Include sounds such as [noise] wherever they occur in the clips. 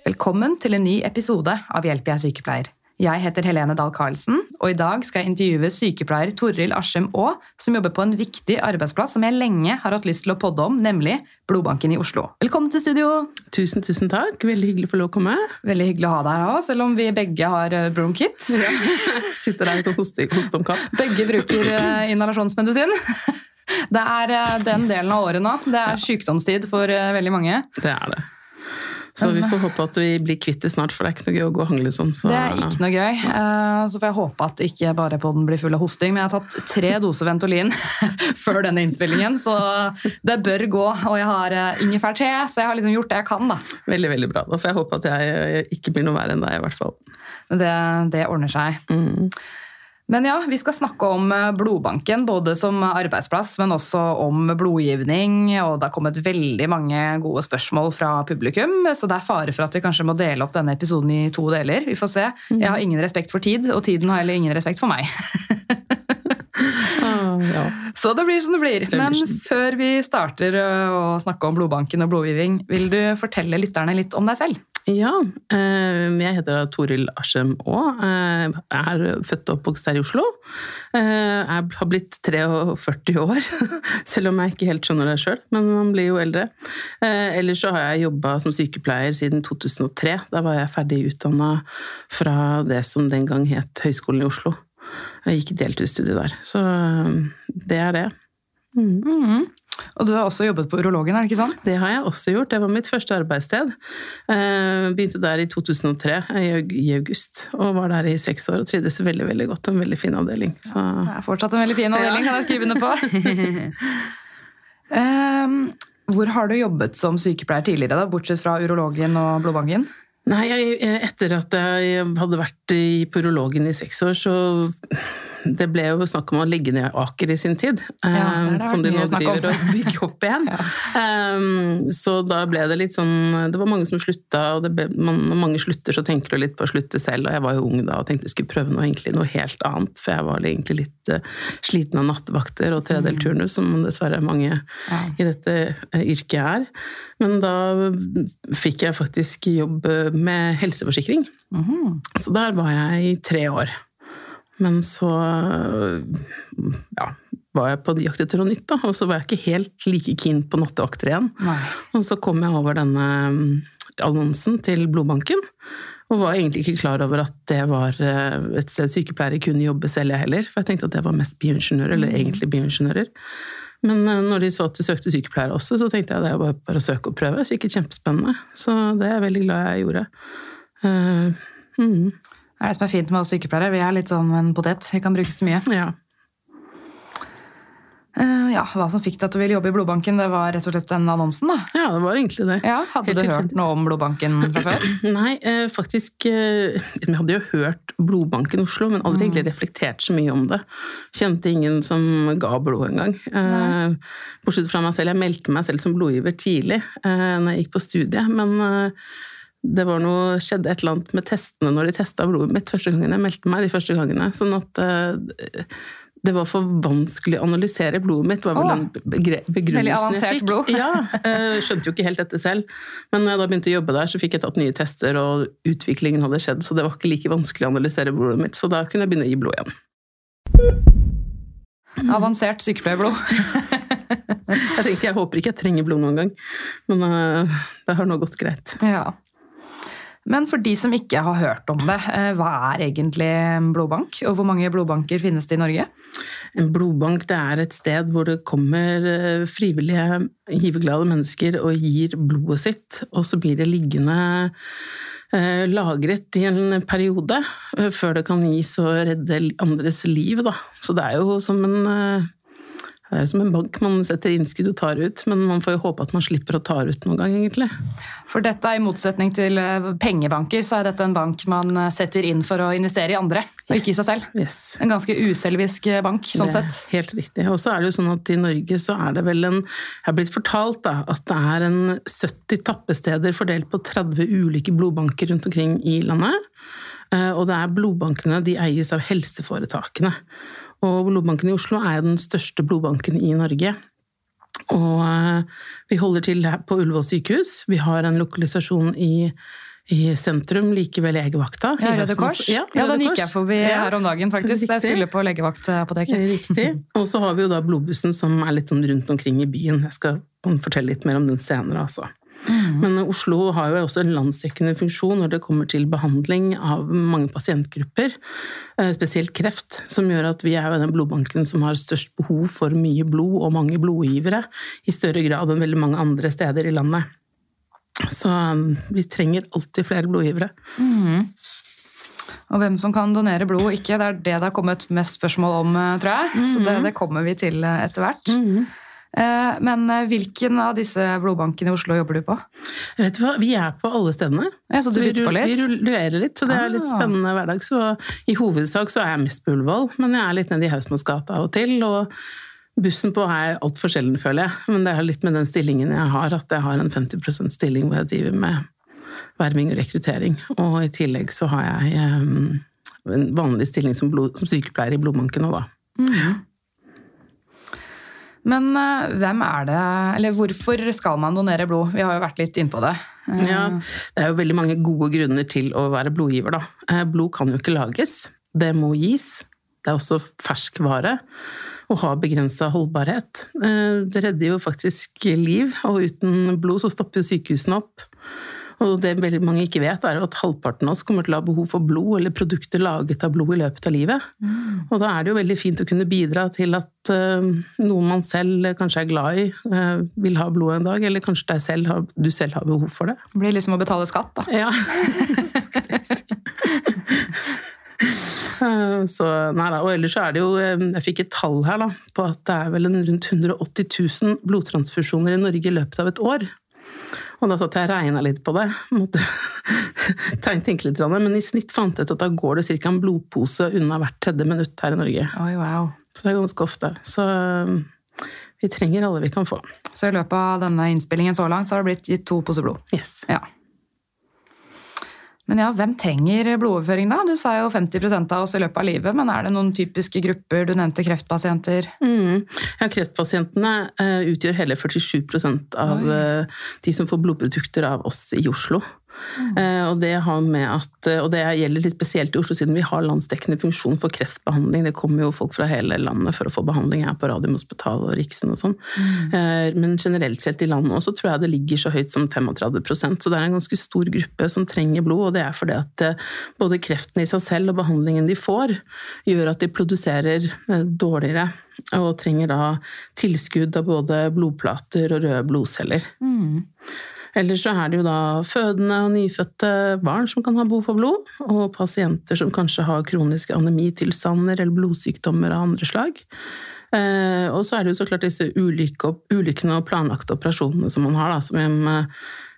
Velkommen til en ny episode av Hjelp, jeg er sykepleier. Jeg heter Helene Dahl Karlsen, og i dag skal jeg intervjue sykepleier Toril Askim Aa, som jobber på en viktig arbeidsplass som jeg lenge har hatt lyst til å podde om, nemlig Blodbanken i Oslo. Velkommen til studio! Tusen, tusen takk. Veldig hyggelig å få lov å komme. Veldig hyggelig å ha deg her òg, selv om vi begge har eh, bronkitt. Ja. [laughs] Sitter der og hoster hoste om kapp. Begge bruker eh, inhalasjonsmedisin. [laughs] Det er eh, den delen av året nå. Det er sykdomstid for veldig mange. Det er det. Så vi får håpe at vi blir kvitt det snart, for det er ikke noe gøy å gå og hangle sånn. Så. Det er ikke noe gøy. Så får jeg håpe at ikke bare podden blir full av hosting. Men jeg har tatt tre doser Ventolin [laughs] før denne innspillingen, så det bør gå. Og jeg har ingefærte, så jeg har liksom gjort det jeg kan, da. Veldig, veldig bra. Da får jeg håpe at jeg ikke blir noe verre enn deg, i hvert fall. Det, det ordner seg. Mm. Men ja, vi skal snakke om eh, blodbanken, både som arbeidsplass, men også om blodgivning. Og det har kommet veldig mange gode spørsmål fra publikum, så det er fare for at vi kanskje må dele opp denne episoden i to deler. Vi får se. Jeg har ingen respekt for tid, og tiden har heller ingen respekt for meg. ah, ja. [laughs] Så det blir som det blir. Men før vi starter å snakke om blodbanken og blodgivning, vil du fortelle lytterne litt om deg selv? Ja, jeg heter Toril Aschem Aa. Jeg er født og oppvokst her i Oslo. Jeg har blitt 43 år, [laughs] selv om jeg ikke helt skjønner det sjøl. Men man blir jo eldre. Ellers så har jeg jobba som sykepleier siden 2003. Da var jeg ferdig utdanna fra det som den gang het Høgskolen i Oslo. Jeg gikk deltidsstudie der. Så det er det. Mm. Mm. Og du har også jobbet på urologen, er det ikke sant? Det har jeg også gjort. Det var mitt første arbeidssted. Begynte der i 2003, i august, og var der i seks år og trivdes veldig veldig godt. En veldig fin avdeling. Så... Det er fortsatt en veldig fin avdeling, kan jeg skrive under på. um, [laughs] hvor har du jobbet som sykepleier tidligere, da, bortsett fra urologen og blodbanken? Nei, jeg, etter at jeg hadde vært på urologen i seks år, så det ble jo snakk om å legge ned Aker i sin tid. Ja, som de nå driver og bygger opp igjen. [laughs] ja. um, så da ble det litt sånn Det var mange som slutta, og ble, man, når mange slutter, så tenker du litt på å slutte selv. Og jeg var jo ung da og tenkte jeg skulle prøve noe, egentlig, noe helt annet, for jeg var egentlig litt uh, sliten av nattevakter og tredelturnus, som dessverre mange ja. i dette uh, yrket er. Men da fikk jeg faktisk jobb med helseforsikring. Mm -hmm. Så der var jeg i tre år. Men så ja, var jeg på jakt etter noe nytt, da, og så var jeg ikke helt like keen på nattevakter igjen. Nei. Og så kom jeg over denne mm, annonsen til blodbanken, og var egentlig ikke klar over at det var eh, et sted sykepleiere kunne jobbe selv, jeg heller. For jeg tenkte at det var mest bioingeniører, eller mm. egentlig bioingeniører. Men eh, når de så at du søkte sykepleiere også, så tenkte jeg at det var bare å søke og prøve. Det gikk kjempespennende. Så det er jeg veldig glad jeg gjorde. Uh, mm. Det er det som er fint med oss sykepleiere. Vi er litt som en potet. Vi kan brukes til mye. Ja. Uh, ja, Hva som fikk deg til å ville jobbe i blodbanken, det var rett og slett den annonsen? da? Ja, det var egentlig det. Ja, Hadde Helt du hørt noe om blodbanken fra før? [clears throat] Nei, uh, faktisk uh, Jeg hadde jo hørt Blodbanken Oslo, men aldri mm. egentlig reflektert så mye om det. Kjente ingen som ga blod engang. Uh, bortsett fra meg selv. Jeg meldte meg selv som blodgiver tidlig uh, når jeg gikk på studiet, men det var noe, skjedde et eller annet med testene når de testa blodet mitt første gangen jeg meldte meg. de første gangene, Sånn at uh, det var for vanskelig å analysere blodet mitt. var vel den begrunnelsen Veldig avansert blod. ja, uh, Skjønte jo ikke helt dette selv. Men når jeg da begynte å jobbe der, så fikk jeg tatt nye tester, og utviklingen hadde skjedd, så det var ikke like vanskelig å analysere blodet mitt. Så da kunne jeg begynne å gi blod igjen. Avansert sykepleierblod. [laughs] jeg tenkte jeg håper ikke jeg trenger blod noen gang, men uh, det har nå gått greit. Ja. Men for de som ikke har hørt om det, eh, hva er egentlig en blodbank? Og hvor mange blodbanker finnes det i Norge? En blodbank det er et sted hvor det kommer eh, frivillige, giverglade mennesker og gir blodet sitt, og så blir det liggende eh, lagret i en periode før det kan gis og redde andres liv. Da. Så det er jo som en Det er jo som en bank, man setter innskudd og tar ut, men man får jo håpe at man slipper å ta ut noen gang, egentlig. For dette, i motsetning til eh, pengebanker, så er dette en bank man eh, setter inn for å investere i andre, og ikke i seg selv. Yes. En ganske uselvisk eh, bank, sånn sett. Helt riktig. Og så er det jo sånn at i Norge så er det vel en Jeg har blitt fortalt da, at det er en 70 tappesteder fordelt på 30 ulike blodbanker rundt omkring i landet. Og det er blodbankene de eies av helseforetakene. Og blodbanken i Oslo er jo den største blodbanken i Norge. Og eh, vi holder til på Ullevål sykehus. Vi har en lokalisasjon i, i sentrum, like ved legevakta. Ja, Røde Kors. Ja, ja den gikk jeg forbi Ja. her om dagen, faktisk. da Jeg skulle på legevaktapoteket. [laughs] Riktig. Og så har vi jo da blodbussen som er litt sånn rundt omkring i byen. Jeg skal fortelle litt mer om den senere, altså. Men Oslo har jo også en landsdekkende funksjon når det kommer til behandling av mange pasientgrupper, eh, spesielt kreft, som gjør at vi er jo den blodbanken som har størst behov for mye blod og mange blodgivere, i større grad enn veldig mange andre steder i landet. Så um, vi trenger alltid flere blodgivere. Og hvem som kan donere blod og ikke, det er det det har kommet mest spørsmål om, eh, tror jeg. Så det, det kommer vi til eh, etter hvert. Eh, Men eh, hvilken av disse blodbankene i Oslo jobber du på? Vet du hva, vi er på alle stedene. Ja, så du bytter på litt? vi rullerer litt, så det er litt Ah. spennende hverdag. Så i hovedsak så er jeg mest på Ullevål, men jeg er litt nede i Hausmannsgata av og til. Og bussen på er altfor sjelden, føler jeg. Men det er litt med den stillingen jeg har, at jeg har en 50% stilling hvor jeg driver med verving og rekruttering. Og i tillegg så har jeg um, en vanlig stilling som, blod, som sykepleier i blodbanken nå, da. Men eh, hvem er det, eller hvorfor skal man donere blod? Vi har jo vært litt innpå det. Eh, Ja, det er jo veldig mange gode grunner til å være blodgiver, da. Eh, Blod kan jo ikke lages, det må gis. Det er også ferskvare og har begrensa holdbarhet. Det redder jo faktisk liv, og uten blod så stopper sykehusene opp. Og det veldig mange ikke vet, er at halvparten av oss kommer til å ha behov for blod eller produkter laget av blod i løpet av livet. Og da er det jo veldig fint å kunne bidra til at uh, noen man selv kanskje er glad i, uh, vil ha blod en dag, eller kanskje selv, har- du selv har behov for det. Det blir liksom å betale skatt, da. Ja, faktisk. [laughs] Eh, Så, nei da, og ellers så er det jo Jeg fikk et tall her da, på at det er vel en rundt 180 000 blodtransfusjoner i Norge i løpet av et år. Og da satt jeg og regna litt på det. Måtte [laughs] tenke litt, det. men i snitt fant jeg ut at da går det ca. en blodpose unna hvert tredje minutt her i Norge. Oi, wow. Så det er ganske ofte. Så eh, vi trenger alle vi kan få. Så i løpet av denne innspillingen så langt så har det blitt gitt to poser blod. Yes. Ja. Men ja, hvem trenger blodoverføring da? Du sa jo 50 av oss i løpet av livet, men er det noen typiske grupper? Du nevnte kreftpasienter. Mm. Ja, kreftpasientene eh, utgjør hele 47% av eh, de som får blodprodukter av oss i Oslo. Eh, og, det har med at, og det gjelder litt spesielt i Oslo, siden vi har landsdekkende funksjon for kreftbehandling. Det kommer jo folk fra hele landet for å få behandling her på Radiumhospitalet og Riksen og sånn. Mm. men generelt sett i landet også tror jeg det ligger så høyt som 35% så det er en ganske stor gruppe som trenger blod. Og det er fordi at eh, både kreften i seg selv og behandlingen de får, gjør at de produserer eh, dårligere og trenger da tilskudd av både blodplater og røde blodceller. Ellers så er det jo da fødende og nyfødte barn som kan ha behov for blod, og pasienter som kanskje har kroniske anemitilstander eller blodsykdommer av andre slag. Eh, og så er det jo så klart disse ulykke, ulykkene og planlagte operasjonene som man har, da, som jeg,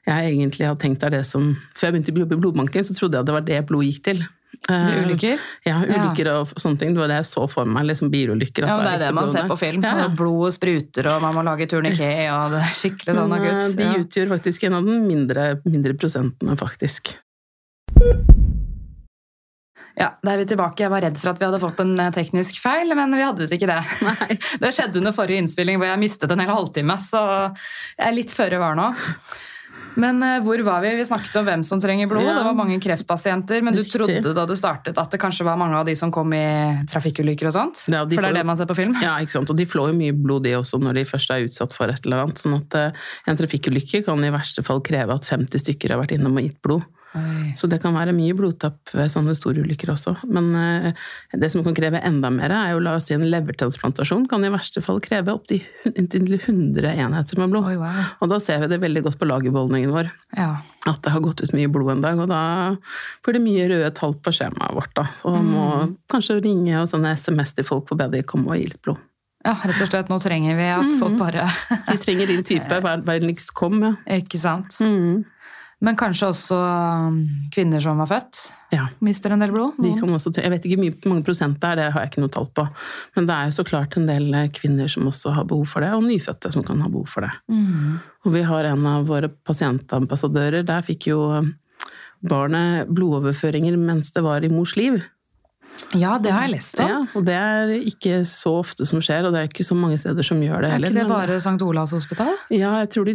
jeg egentlig har tenkt er det som Før jeg begynte å i blodbanken, så trodde jeg at det var det blod gikk til. De Eh, ulykker? Ja, ulykker og sånne ting. Det var det jeg så for meg. liksom bilulykker. Ja, men det er det man ser på film. Ja, ja. og Blod spruter, og man må lage turniké, og det er skikkelig sånn Men, gutt. de Ja. utgjør faktisk en av de mindre, mindre prosentene, faktisk. Ja, da er vi tilbake. Jeg var redd for at vi hadde fått en eh, teknisk feil, men vi hadde visst ikke det. [laughs] [laughs] Det skjedde under forrige innspilling hvor jeg mistet en hel halvtime, så jeg er litt føre var nå. Men uh, hvor var vi? Vi snakket om hvem som trenger blod. Ja. Det var mange kreftpasienter, men du trodde da du startet at det kanskje var mange av de som kom i trafikkulykker og sånt? Ja, de for det er det man ser på film? Ja, ikke sant? Og de flår jo mye blod, de også, når de først er utsatt for et eller annet. Sånn at uh, en trafikkulykke kan i verste fall kreve at 50 stykker har vært innom og gitt blod. Oi. Så det kan være mye blodtapp ved sånne store ulykker også. Men eh, det som kan kreve enda mer, er jo la oss si en levertransplantasjon kan i verste fall kreve opptil hun- 100 enheter med blod. Oi, wow. Og da ser vi det veldig godt på lagerbeholdningen vår. Ja. At det har gått ut mye blod en dag, og da blir det mye røde tall på skjemaet vårt. da. Og må kanskje ringe og sende SMS til folk på BD komme og gi litt blod. Ja, rett og slett. Nå trenger vi at folk bare Vi trenger din type. Vær vennligst kom. Ja. Ikke sant. Mm. Men kanskje også um, kvinner som var født, ja. mister en del blod? De jeg vet ikke hvor mange prosent det er, det har jeg ikke noe tall på. Men det er jo så klart en del eh, kvinner som også har behov for det, og nyfødte som kan ha behov for det. Mm. Og vi har en av våre pasientambassadører, der fikk jo eh, barnet blodoverføringer mens det var i mors liv. Ja, det har jeg lest om. Ja, og det er ikke så ofte som skjer, og det er ikke så mange steder som gjør det heller. er ikke det men- bare St. Olavs hospital? Ja, jeg tror de,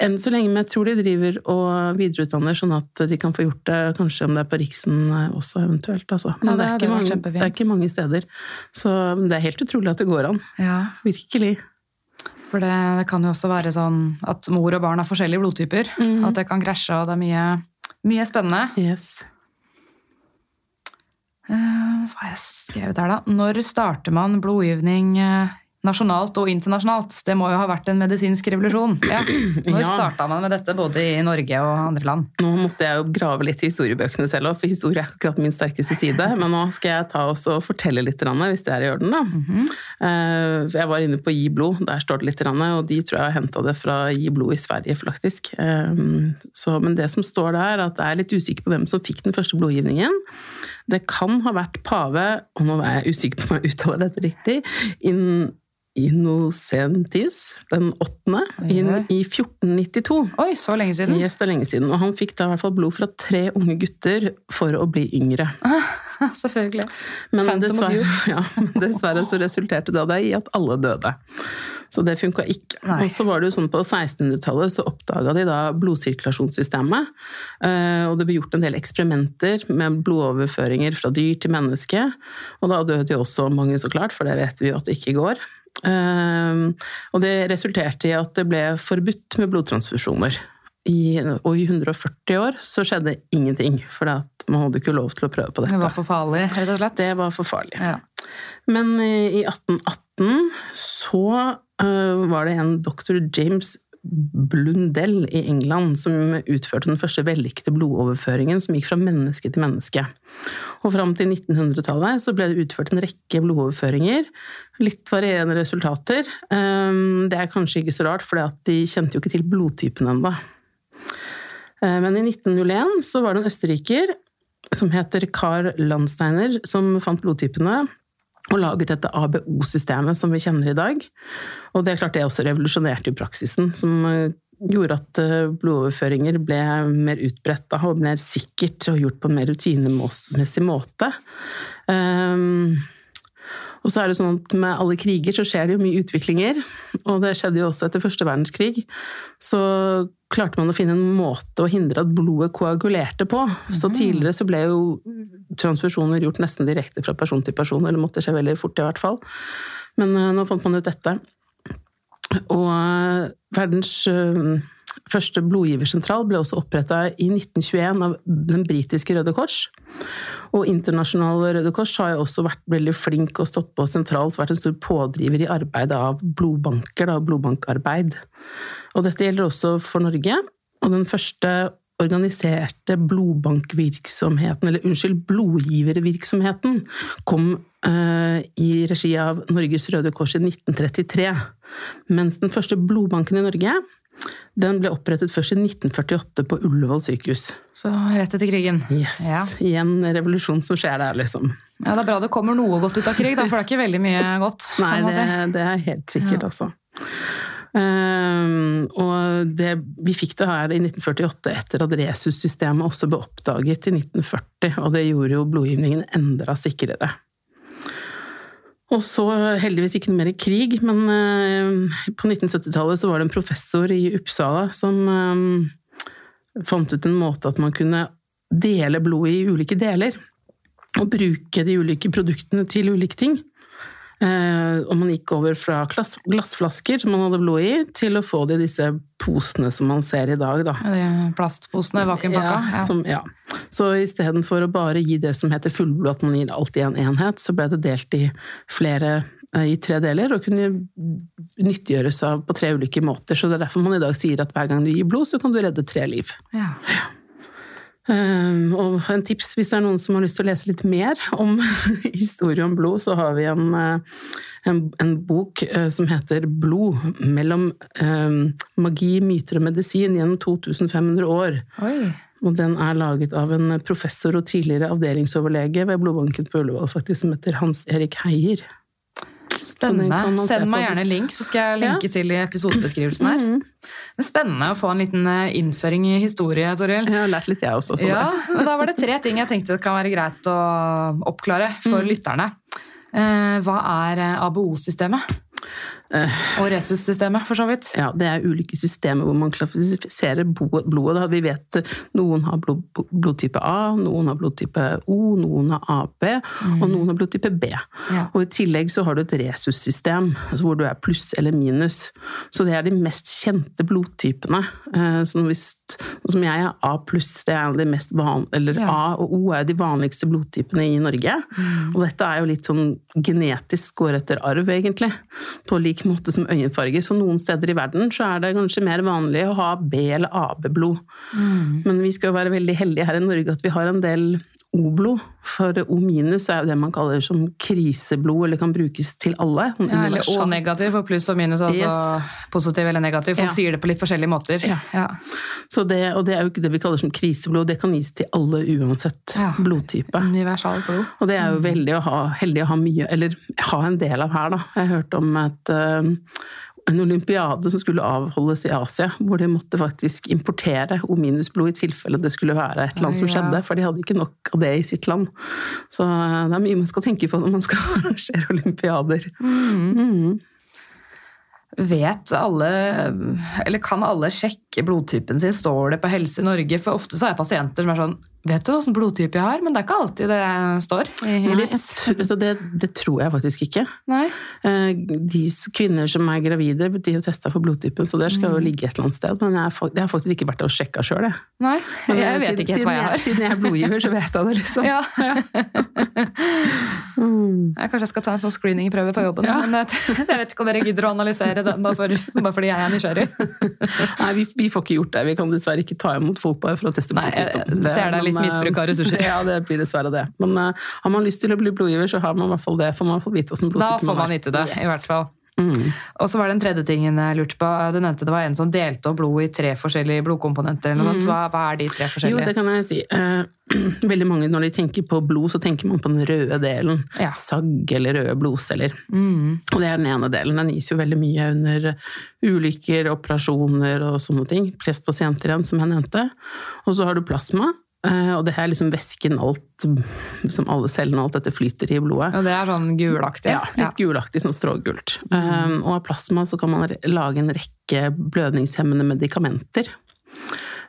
enn så lenge, men jeg tror de driver og videreutdanner, sånn at de kan få gjort det kanskje om det er på Riksen eh, også eventuelt. Altså. Men Ja, det, det er vært mange, det er ikke mange steder. Så det er helt utrolig at det går an. Ja. Virkelig. For det, det kan jo også være sånn at mor og barn har forskjellige blodtyper. Mhm. At det kan krasje, og det er mye, mye spennende. Yes. Eh, Så har jeg skrevet her, da. Når starter man blodgivning eh, nasjonalt og internasjonalt? Det må jo ha vært en medisinsk revolusjon. Ja. [clears throat] Når Ja. starta man med dette, både i Norge og andre land? Nå måtte jeg jo grave litt i historiebøkene selv for historie er akkurat min sterkeste side. [laughs] Men nå skal jeg ta oss og fortelle litt, hvis det er i orden. da. Eh, Jeg var inne på Gi blod, der står det litt, og de tror jeg har henta det fra Gi blod i Sverige, faktisk. Eh, Så, men det som står der, er at jeg er litt usikker på hvem som fikk den første blodgivningen. Det kan ha vært pave, og nå er jeg usikker på om jeg uttaler dette riktig, in, Innocentius den åttende inn i 1492. Oi, så lenge siden! Yes, det er lenge siden. Og han fikk da i hvert fall blod fra tre unge gutter for å bli yngre. [laughs] Selvfølgelig. Men dessverre, [laughs] ja, men dessverre så resulterte det i at alle døde. Så det funka ikke. Nei. Og så var det jo sånn på 1600-tallet så oppdaga de da blodsirkulasjonssystemet. eh, Og det ble gjort en del eksperimenter med blodoverføringer fra dyr til menneske. Og da døde jo også mange, så klart, for det vet vi jo at det ikke går. Eh, Og det resulterte i at det ble forbudt med blodtransfusjoner. I, og i 140 år så skjedde ingenting, for man hadde ikke lov til å prøve på dette. Det var for farlig, rett og slett. Det var for farlig. Ja. Men i 1818 så eh, var det en doktor James Blundell i England som utførte den første vellykkede blodoverføringen som gikk fra menneske til menneske. Og fram til 1900-tallet så ble det utført en rekke blodoverføringer. Litt varierende resultater. Eh, Det er kanskje ikke så rart, for de kjente jo ikke til blodtypen ennå. Eh, Men i 1901 så var det en østerriker som heter Carl Landsteiner, som fant blodtypene og laget dette ABO-systemet som vi kjenner i dag. Og det er klart det også revolusjonerte jo praksisen, som eh, gjorde at eh, blodoverføringer ble mer utbredt og mer sikkert og gjort på en mer rutinemessig måte. Um, og så er det sånn at med alle kriger så skjer det jo mye utviklinger, og det skjedde jo også etter første verdenskrig. Så klarte man å finne en måte å hindre at blodet koagulerte på. Så tidligere så ble jo transfusjoner gjort nesten direkte fra person til person, eller måtte skje veldig fort i hvert fall. Men eh, nå fant man ut dette. Og eh, verdens eh, første blodgiversentral ble også oppretta i 1921 av den britiske Røde Kors. Og Internasjonal Røde Kors har jo også vært veldig flink og stått på sentralt, vært en stor pådriver i arbeidet av blodbanker, da, blodbankarbeid. Og dette gjelder også for Norge. Og den første organiserte blodbankvirksomheten, eller unnskyld, blodgivervirksomheten, kom uh, i regi av Norges Røde Kors i 1933. Mens den første blodbanken i Norge den ble opprettet først i 1948 på Ullevål sykehus. Så rett etter krigen. Yes. Ja. Igjen revolusjon som skjer der, liksom. ja, Det er bra det kommer noe godt ut av krig, da, for det er ikke veldig mye godt. Nei, kan man det, det er helt sikkert, Ja. altså. Ehm, og det, vi fikk det her i 1948 etter at Resus-systemet også ble oppdaget i 1940, og det gjorde jo blodgivningen enda sikrere. Og så heldigvis ikke noe mer krig, men eh, på 1970-tallet så var det en professor i Uppsala som eh, fant ut en måte at man kunne dele blodet i ulike deler. Og bruke de ulike produktene til ulike ting. Eh, og man gikk over fra glass, glassflasker som man hadde blod i, til å få det i disse posene som man ser i dag. Da. Plastposene, vakuumpakka. Ja, som, ja. Så istedenfor å bare gi det som heter fullblod, at man gir alt i en enhet, så ble det delt i flere eh, i tre deler, og kunne nyttiggjøres på tre ulike måter. Så det er derfor man i dag sier at hver gang du gir blod, så kan du redde tre liv. ja. Um, og en tips hvis det er noen som har lyst til å lese litt mer om [laughs] historie om blod, så har vi en, uh, en, en bok uh, som heter 'Blod mellom um, magi, myter og medisin gjennom 2500 år'. Oi. Og den er laget av en professor og tidligere avdelingsoverlege ved blodbanken på Ullevål, faktisk, som heter Hans Erik Heier. Spennende. Send meg gjerne en link, så skal jeg linke til i episodebeskrivelsen her. Mhm. Men Spennende å få en liten eh, innføring i historie, Toril. Jeg har lært litt, jeg også. Så Ja, men Da var det tre ting jeg tenkte det kan være greit å oppklare for lytterne. Eh, Hva er eh, ABO-systemet? Og Resus-systemet, for så vidt. Ja, det er ulike systemer hvor man klassifiserer blodet. Vi vet noen har blod, blodtype A, noen har blodtype O, noen har AB, og noen har blodtype B. Ja. Og I tillegg så har du et resus-system, altså hvor du er pluss eller minus. Så det er de mest kjente blodtypene. Eh, Som, hvis, som jeg er A pluss, det er de mest van, eller Ja. A og O er de vanligste blodtypene i Norge. Og dette er jo litt sånn genetisk går etter arv, egentlig. På lik måte som øyenfarger. Så noen steder i verden så er det kanskje mer vanlig å ha B- eller AB-blod. Men vi skal jo være veldig heldige her i Norge at vi har en del O-blod. For O minus er jo det man kaller som kriseblod, eller kan brukes til alle. Ja, eller O-negativ og pluss og minus, altså Yes. positiv eller negativ. Folk Ja. sier det på litt forskjellige måter. Ja. Ja. Så det, og det er jo ikke det vi kaller som kriseblod, det kan gis til alle uansett blodtype. Blod. Og det er jo veldig å ha, heldig å ha mye, eller ha en del av her, da. Jeg hørte om et, en olympiade som skulle avholdes i Asia, hvor de måtte faktisk importere O-minus-blod i tilfelle det skulle være et eller annet som skjedde, for de hadde ikke nok av det i sitt land. Så eh, det er mye man skal tenke på når man skal [laughs] arrangere olympiader. Mm. Vet alle, eller kan alle sjekke blodtypen sin? Står det på Helse Norge? For ofte så er jeg pasienter som er sånn Vet du åssen blodtype jeg har? Men det er ikke alltid det står i, i Nei, tror- det, det tror jeg faktisk ikke. Nei. Eh, De kvinner som er gravide, de er jo testa for blodtypen, så det skal Mm. jo ligge et eller annet sted. Men jeg, har har faktisk ikke vært og sjekka sjøl, jeg. Nei. Men Jeg vet siden- ikke helt hva jeg har. Siden jeg er blodgiver, så vet jeg det, liksom. Ja. [laughs] Mm. Jeg kanskje jeg skal ta en sånn screeningprøve på jobben. Men jeg, [laughs] jeg vet ikke om dere gidder å analysere den bare, for, [laughs] bare fordi jeg er nysgjerrig. Nei, vi, vi får ikke gjort det. Vi kan dessverre ikke ta imot folk bare for å teste blodtypen. Nei, jeg ser det litt eh, misbruk av ressurser. [laughs] Ja, det blir dessverre det. Men uh, har man lyst til å bli blodgiver, så har man i hvert fall det. Får man vite hvert fall man har. Da får man vite det, i hvert fall. Mm. Og så var det en tredje ting jeg lurte på. Du nevnte det var en som delte opp blod i tre forskjellige blodkomponenter. sånt. Hva, hva er de tre forskjellige? Jo, det kan jeg si. Eh, [clears throat] veldig mange når de tenker på blod, så tenker man på den røde delen. Ja. Sagg eller røde blodceller. Mm. Og det er den ene delen. Den gis jo veldig mye under ulykker, operasjoner og sånne ting. Kreftpasienter igjen, som jeg nevnte. Og så har du plasma. Eh, Og det her er liksom væsken, alt, som alle cellene, alt dette flyter i blodet. Og det er sånn gulaktig? Ja, litt gulaktig, sånn strågult. Mm. og av plasma så kan man lage en rekke blødningshemmende medikamenter.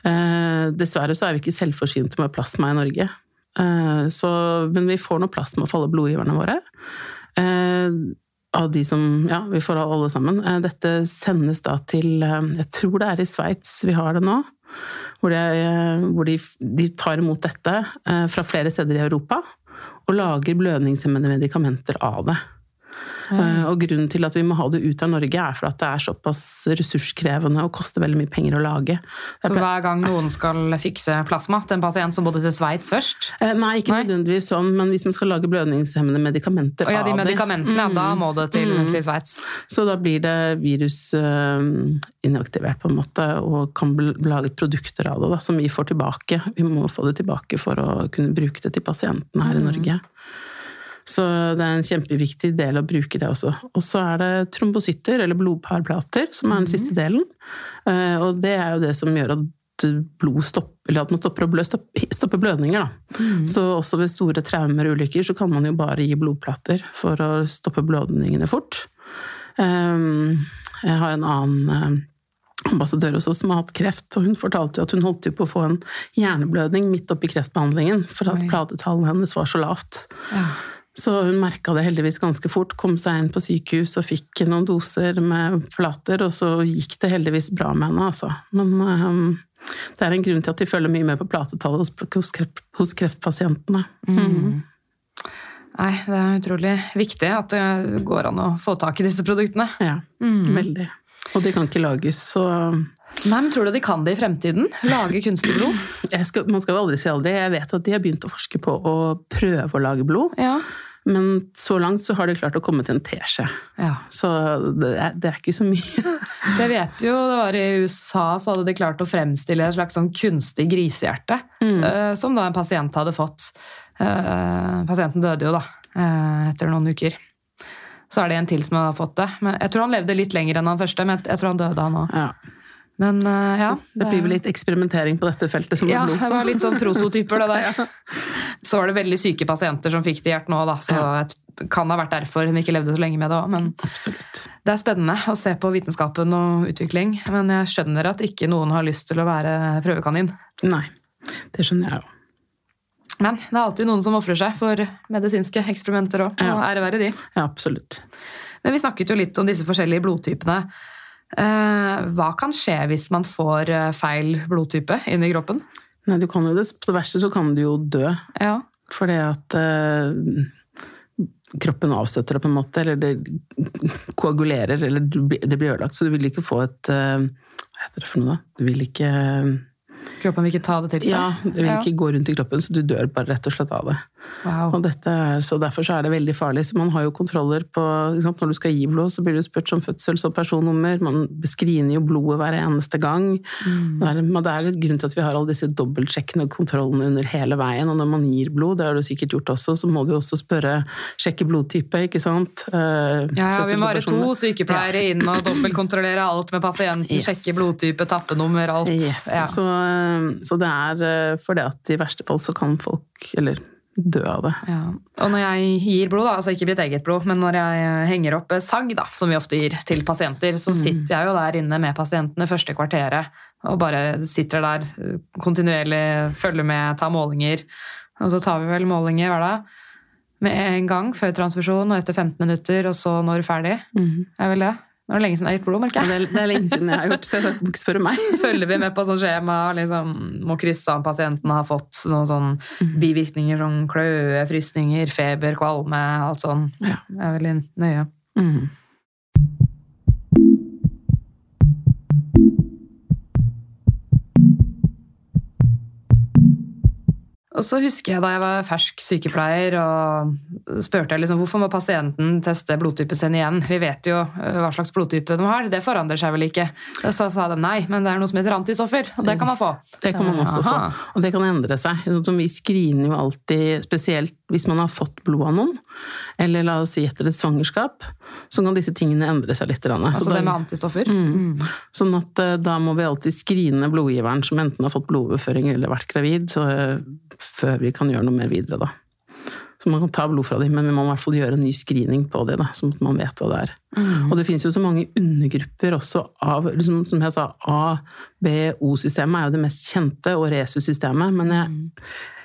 Uh, dessverre så er vi ikke selvforsynte med plasma i Norge. Så, men vi får noe plasma for alle blodgiverne våre. Av de som Ja, vi får av alle sammen. Dette sendes da til Jeg tror det er i Sveits vi har det nå. Hvor, det, uh, hvor de, de tar imot dette uh, fra flere steder i Europa og lager blødningshemmende medikamenter av det. Eh, Og grunnen til at vi må ha det ut av Norge, er for at det er såpass ressurskrevende og koster veldig mye penger å lage. Så hver gang noen skal fikse plasma til en pasient som bodde til Sveits først Eh, Nei, ikke Nei. nødvendigvis sånn, men hvis man skal lage blødningshemmende medikamenter oh, ja, de medikamentene, ja, da må det til, til Sveits. Så da blir det virus eh, på en måte, og kan bli laget produkter av det, da, som vi får tilbake. Vi må få det tilbake for å kunne bruke det til pasientene her i Norge. Så det er en kjempeviktig del å bruke det også. Og så er det trombosytter, eller blodparplater, som er den siste delen. Eh, Og det er jo det som gjør at blod stopper, eller at man stopper, blø, stopper, stopper blødninger. Da. Så også ved store traumer og ulykker så kan man jo bare gi blodplater for å stoppe blødningene fort. Um, Jeg har en annen eh, ambassadør hos oss som har hatt kreft, og hun fortalte jo at hun holdt på å få en hjerneblødning midt oppi kreftbehandlingen, for at Oi. platetallet hennes var så lavt. Ja. Så hun merka det heldigvis ganske fort, kom seg inn på sykehus og fikk noen doser med plater, og så gikk det heldigvis bra med henne, altså. Men um, det er en grunn til at de følger mye med på platetallet hos, hos, kreft, hos kreftpasientene. Nei, det er utrolig viktig at det går an å få tak i disse produktene. Ja, veldig. Og de kan ikke lages, så Nei, men Tror du de kan det i fremtiden? Lage kunstig blod? Skal, man skal jo aldri si aldri. Jeg vet at de har begynt å forske på å prøve å lage blod. Ja. Men så langt så har de klart å komme til en teskje. ja. Så det er, det er ikke så mye. [laughs] det vet jo, det var I USA så hadde de klart å fremstille et slags sånn kunstig grisehjerte. eh, som da en pasient hadde fått. Uh, pasienten døde jo da, Uh, etter noen uker. Så er det en til som har fått det. Men jeg tror han levde litt lenger enn han første, men jeg, jeg tror han døde han òg. Ja. Men uh, ja. Det blir vel litt eksperimentering på dette feltet som ja, det blod. det så. var litt sånn prototyper, det [laughs] der. Så var det veldig syke pasienter som fikk det hjertet nå, da. Så det kan ha vært derfor hun ikke levde så lenge med det òg. Men Absolutt. det er spennende å se på vitenskapen og utvikling. Men jeg skjønner at ikke noen har lyst til å være prøvekanin. Nei, det skjønner jeg jo. Men det er alltid noen som ofrer seg for medisinske eksperimenter òg. Ja. Og ære være de. Ja, absolutt. Men vi snakket jo litt om disse forskjellige blodtypene. Eh, hva kan skje hvis man får eh, feil blodtype inn i kroppen? Nei, du kan jo det, på det verste så kan du jo dø. Ja. Fordi at eh, kroppen avstøtter det på en måte, eller det koagulerer, eller det blir ødelagt. Så du vil ikke få et eh, Hva heter det for noe, da? Du vil ikke Kroppen vil ikke ta det til seg? Ja, det vil Ja. ikke gå rundt i kroppen, så du dør bare rett og slett av det. Wow. Og dette er, så Derfor så er det veldig farlig. Så man har jo kontroller på Når du skal gi blod, så blir du spurt om fødsels- og personnummer. Man beskriner jo blodet hver eneste gang. Det, er, men det er litt grunn til at vi har alle disse dobbeltsjekkene og kontrollene under hele veien. Og når man gir blod, det har du sikkert gjort også, så må du også spørre sjekke blodtype, ikke sant? Eh, Ja, ja, vi må være to sykepleiere ja. inn og dobbeltkontrollere alt med pasienten. Yes. Sjekke blodtype, tappenummer, alt. Yes. Ja. Så, eh, så det er for fordi at i verste fall så kan folk, eller dø av det. Ja. Og når jeg gir blod, da, altså ikke mitt eget blod, men når jeg henger opp sagg, da, som vi ofte gir til pasienter, så sitter jeg jo der inne med pasientene første kvarteret og bare sitter der eh, kontinuerlig, følger med, tar målinger. Og så tar vi vel målinger hver dag med en gang før transfusjon og etter 15 minutter, og så når ferdig. Mm. Er vel det? Nå er det lenge siden jeg har gjort blod, merker jeg. det, det er lenge siden jeg har gjort så jeg ikke spørre meg. [laughs] følger vi med på sånn skjema, liksom, må krysse om pasienten har fått noen sånn bivirkninger som kløe, frysninger, feber, kvalme, alt sånn. Ja. Det er veldig nøye. Mm. Og så husker jeg da jeg var fersk sykepleier og spurte jeg liksom, hvorfor må pasienten teste blodtypen sin igjen. Vi vet jo øh, hva slags blodtype de har, det forandrer seg vel ikke. Så sa de nei, men det er noe som heter antistoffer, og det kan man få. Det kan man også få. Og det kan endre seg. Sånn som vi screener jo alltid, spesielt hvis man har fått blod av noen, eller la oss si etter et svangerskap, så kan disse tingene endre seg litt. Altså da- det med antistoffer. Mm. Sånn at eh, da må vi alltid skrine blodgiveren som enten har fått blodoverføring eller vært gravid, så, eh, før vi kan gjøre noe mer videre, da. Så man kan ta blod fra dem, men vi må i hvert fall gjøre en ny screening på da, sånn at man vet hva det er. Og det finnes jo så mange undergrupper også av liksom, Som jeg sa, A, B, O-systemet er jo det mest kjente, og resus-systemet. Men jeg,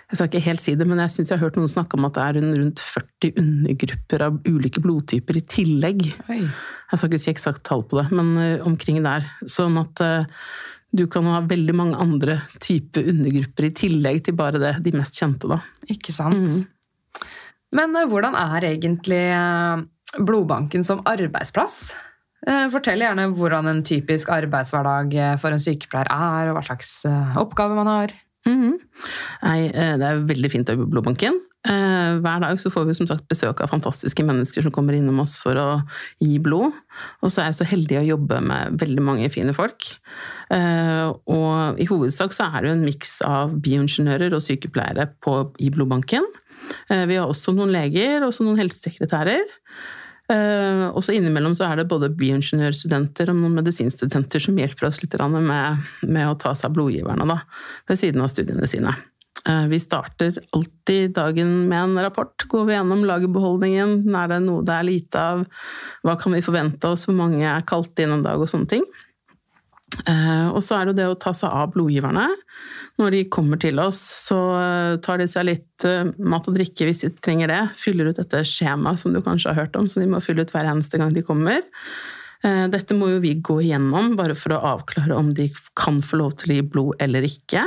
jeg skal ikke helt si det, men jeg syns jeg har hørt noen snakke om at det er rundt- rundt 40 undergrupper av ulike blodtyper i tillegg. Oi. Jeg skal ikke si eksakt tall på det, men eh, omkring der. Sånn at eh, du kan ha veldig mange andre typer undergrupper i tillegg til bare det, de mest kjente, da. Ikke sant? Mm. Men eh, hvordan er egentlig eh, blodbanken som arbeidsplass? Eh, Fortell gjerne hvordan en typisk arbeidshverdag for en sykepleier er, og hva slags oppgave man har. Mhm. Nei, eh, det er veldig fint å blodbanken. Hver dag så får vi som sagt besøk av fantastiske mennesker som kommer innom oss for å gi blod. Og så er jeg så heldig å jobbe med veldig mange fine folk. Og i hovedsak så er det jo en miks av bioingeniører og sykepleiere på, i blodbanken. Eh, Vi har også noen leger og noen helsesekretærer. Eh, Og så innimellom så er det både bioingeniørstudenter og noen medisinstudenter som hjelper oss litt med, med å ta seg av blodgiverne da, ved siden av studiene sine. Eh, Vi starter alltid dagen med en rapport. Går vi gjennom lagerbeholdningen? Er det noe det er lite av? Hva kan vi forvente oss? Hvor mange er kalt inn en dag? Og sånne ting. Eh, Og så er det det å ta seg av blodgiverne. Når de kommer til oss, så eh, tar de seg litt eh, mat og drikke hvis de trenger det. Fyller ut dette skjemaet som du kanskje har hørt om, så de må fylle ut hver eneste gang de kommer. Dette må jo vi gå igjennom, bare for å avklare om de kan få lov til å gi blod eller ikke.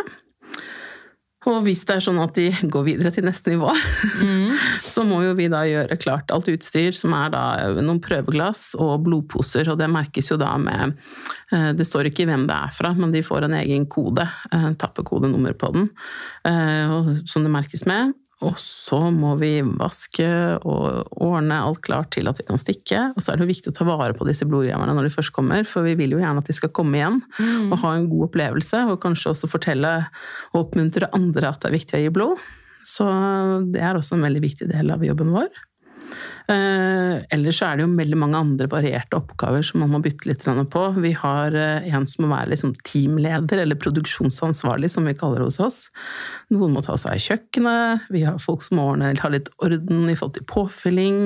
Og hvis det er sånn at de går videre til neste nivå, mm. [laughs] så må jo vi da gjøre klart alt utstyr, som er da noen prøveglass og blodposer. Og det merkes jo da med eh, Det står ikke hvem det er fra, men de får en egen kode. Eh, tappekodenummer på den, eh, som det merkes med. Og så må vi vaske og ordne alt klart til at vi kan stikke. Og så er det jo viktig å ta vare på disse blodgiverne når de først kommer, for vi vil jo gjerne at de skal komme igjen mm. og ha en god opplevelse, og kanskje også fortelle og oppmuntre andre at det er viktig å gi blod. Så det er også en veldig viktig del av jobben vår. Ellers så er det jo veldig mange andre varierte oppgaver som man må bytte litt på. Vi har eh, en som må være liksom teamleder, eller produksjonsansvarlig, som vi kaller det hos oss. Noen må ta seg av kjøkkenet. Vi har folk som må har ha litt orden i forhold til påfylling.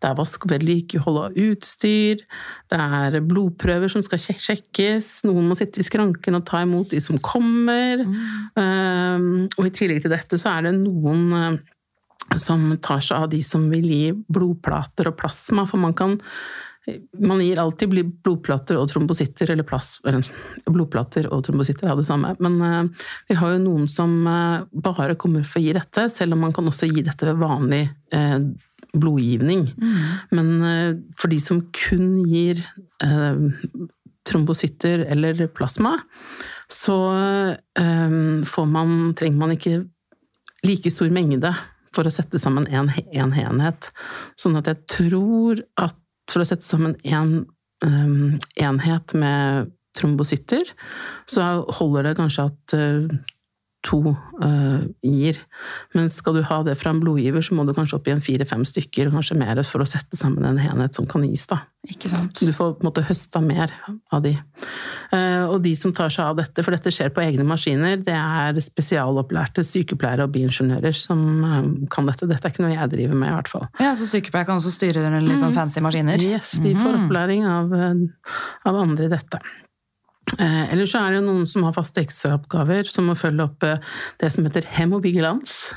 Det er vask og vedlikehold av utstyr. Det er blodprøver som skal sjekkes. Noen må sitte i skranken og ta imot de som kommer. Mm. Um, og i tillegg til dette så er det noen som tar seg av de som vil gi blodplater og plasma. For man kan man gir alltid blodplater og trombositter, eller, plass, eller blodplater og trombositter er det samme. Men uh, vi har jo noen som uh, bare kommer for å gi dette, selv om man kan også gi dette ved vanlig uh, blodgivning. Mm. Men for de som kun gir trombositter eller plasma, så man, trenger man ikke like stor mengde for å sette sammen en, en enhet. Sånn at jeg tror at for å sette sammen en um, enhet med trombosytter, så holder det kanskje at uh, to uh, gir. Men skal du ha det fra en blodgiver, så må du kanskje opp i en fire-fem stykker, kanskje mer, for å sette sammen en enhet som kan gis. da. Ikke sant? Du får på en måte høsta mer av de. Uh, og de som tar seg av dette, for dette skjer på egne maskiner, det er spesialopplærte sykepleiere og biingeniører som uh, kan dette. Dette er ikke noe jeg driver med, i hvert fall. Ja, Så sykepleiere kan også styre litt sånn mm. fancy maskiner? Yes, de får mm. opplæring av, av andre i dette. Eh, eller så er det noen som har faste ekstraoppgaver, som må følge opp eh, det som heter hemovigilans.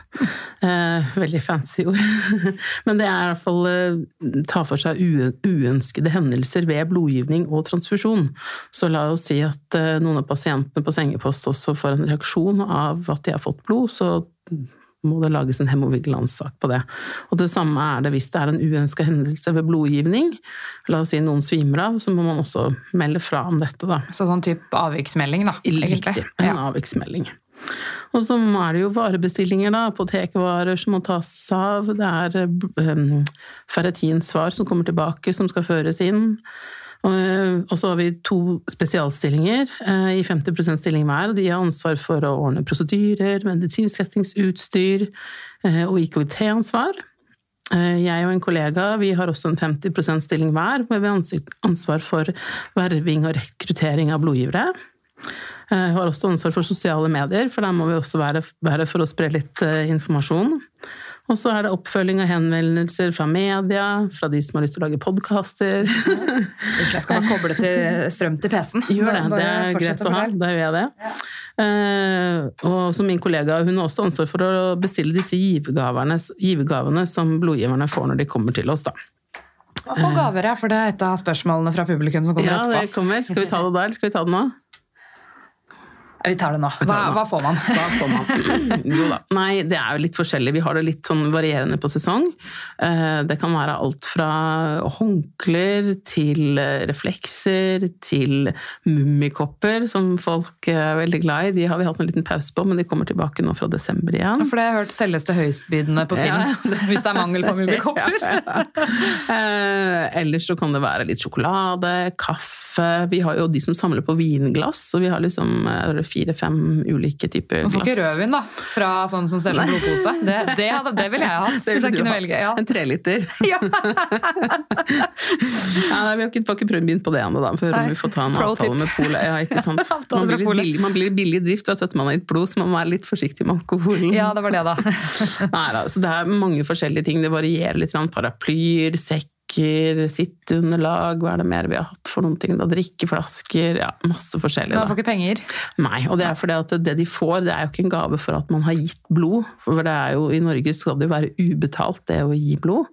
Eh, veldig fancy ord. [laughs] Men det er i hvert fall ta for seg uønskede hendelser ved blodgivning og transfusjon. Så la oss si at noen av pasientene på sengepost også får en reaksjon av at de har fått blod, så må det lages en hemovigilanssak på det. Og det samme er det hvis det er en uønska hendelse ved blodgivning. La oss si noen svimer av, så må man også melde fra om dette, da. Så sånn type avviksmelding, da? Egentlig. Riktig. En ja. avviksmelding. Og så er det jo varebestillinger, da. Apotekvarer som må tas av. Det er um, ferretinsvar som kommer tilbake, som skal føres inn. Eh, og så har vi to spesialstillinger eh, i 50 %-stilling hver. De har ansvar for å ordne prosedyrer, medisinskrettingsutstyr eh, og IKT-ansvar. Jeg og en kollega vi har også en 50 %-stilling hver, med vi ansvar for verving og rekruttering av blodgivere. Jeg har også ansvar for sosiale medier, for der må vi også være for å spre litt informasjon. Og så er det oppfølging og henvendelser fra media, fra de som har lyst til å lage podkaster. Jeg skal bare koble til strøm til PC-en. [laughs] Gjør det, det er greit å ha. Da gjør jeg det. Ja. Uh, og som min kollega, hun har også ansvar for å bestille disse givergavene som blodgiverne får når de kommer til oss. da. Hva for gaver, er? For det er et av spørsmålene fra publikum som kommer ja, etterpå. Ja, det kommer. Skal vi ta det da, eller skal vi ta det nå? Vi tar det nå. Hva, hva får man? Hva får man? [laughs] Jo da. Nei, det er jo litt forskjellig. Vi har det litt sånn varierende på sesong. Eh, det kan være alt fra håndklær til eh, reflekser til mummikopper, som folk er veldig glad i. De har vi hatt en liten pause på, men de kommer tilbake nå fra desember igjen. For det har jeg hørt selges til høystbydende på film, ja, [laughs] hvis det er mangel på mummikopper. [laughs] ja, eh, ellers så kan det være litt sjokolade, kaffe. Vi har jo de som samler på vinglass, og vi har liksom fire-fem ulike typer glass. Man får ikke rødvin, da? Fra sånn som ser ut som blodpose? Det, det, det ville jeg hatt. [laughs] Hvis jeg kunne velge. Ja. En treliter. [laughs] Ja. ja, vi har ikke, ikke prøvd på det ennå, da. Før vi får ta en Pro avtale tip. med polet. Ja, ikke [laughs] sant. Man blir, billig, man blir billig i drift vet du, at man har gitt blod, så man må være litt forsiktig med alkoholen. Ja, det var det, da. Nei, da så det er mange forskjellige ting. Det varierer litt. Paraplyer, sekk flasker, sitteunderlag, hva er det mer vi har hatt for noen ting? Da, drikkeflasker, ja, masse forskjellig. Man får ikke penger. Nei, og det er fordi at det de får, det er jo ikke en gave for at man har gitt blod. For det er jo, i Norge skal det jo være ubetalt, det å gi blod.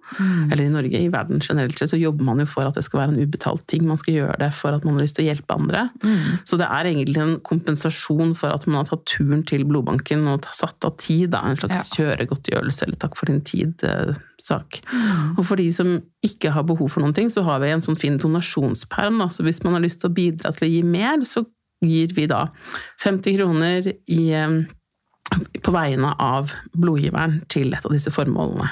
Eller i Norge, i verden generelt sett, så jobber man jo for at det skal være en ubetalt ting. Man skal gjøre det for at man har lyst til å hjelpe andre. Så det er egentlig en kompensasjon for at man har tatt turen til blodbanken og satt av tid, da, en slags kjøregodtgjørelse eller takk for din tid-sak. Og for de som ikke har behov for noen ting, så har vi en sånn fin donasjonsperm. Da. Så hvis man har lyst til å bidra til å gi mer, så gir vi da 50 kroner i, eh, på vegne av blodgiveren til et av disse formålene.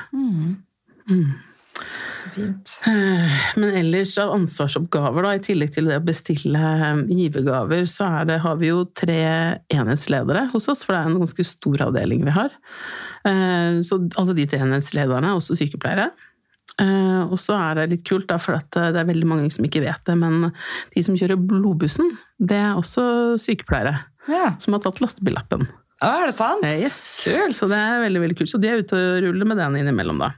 Så fint. Eh, Men ellers av ansvarsoppgaver, da, i tillegg til det å bestille eh, givergaver, så det, har vi jo tre enhetsledere hos oss, for det er en ganske stor avdeling vi har. Så alle de tre enhetslederne er også sykepleiere. Eh, Og så er det litt kult, da, for at det er veldig mange som ikke vet det, men de som kjører blodbussen, det er også sykepleiere Ja. som har tatt lastebillappen. Å, er det sant? Eh, Yes. Kult. Så det er veldig veldig kult. Så de er ute og ruller med den innimellom, da.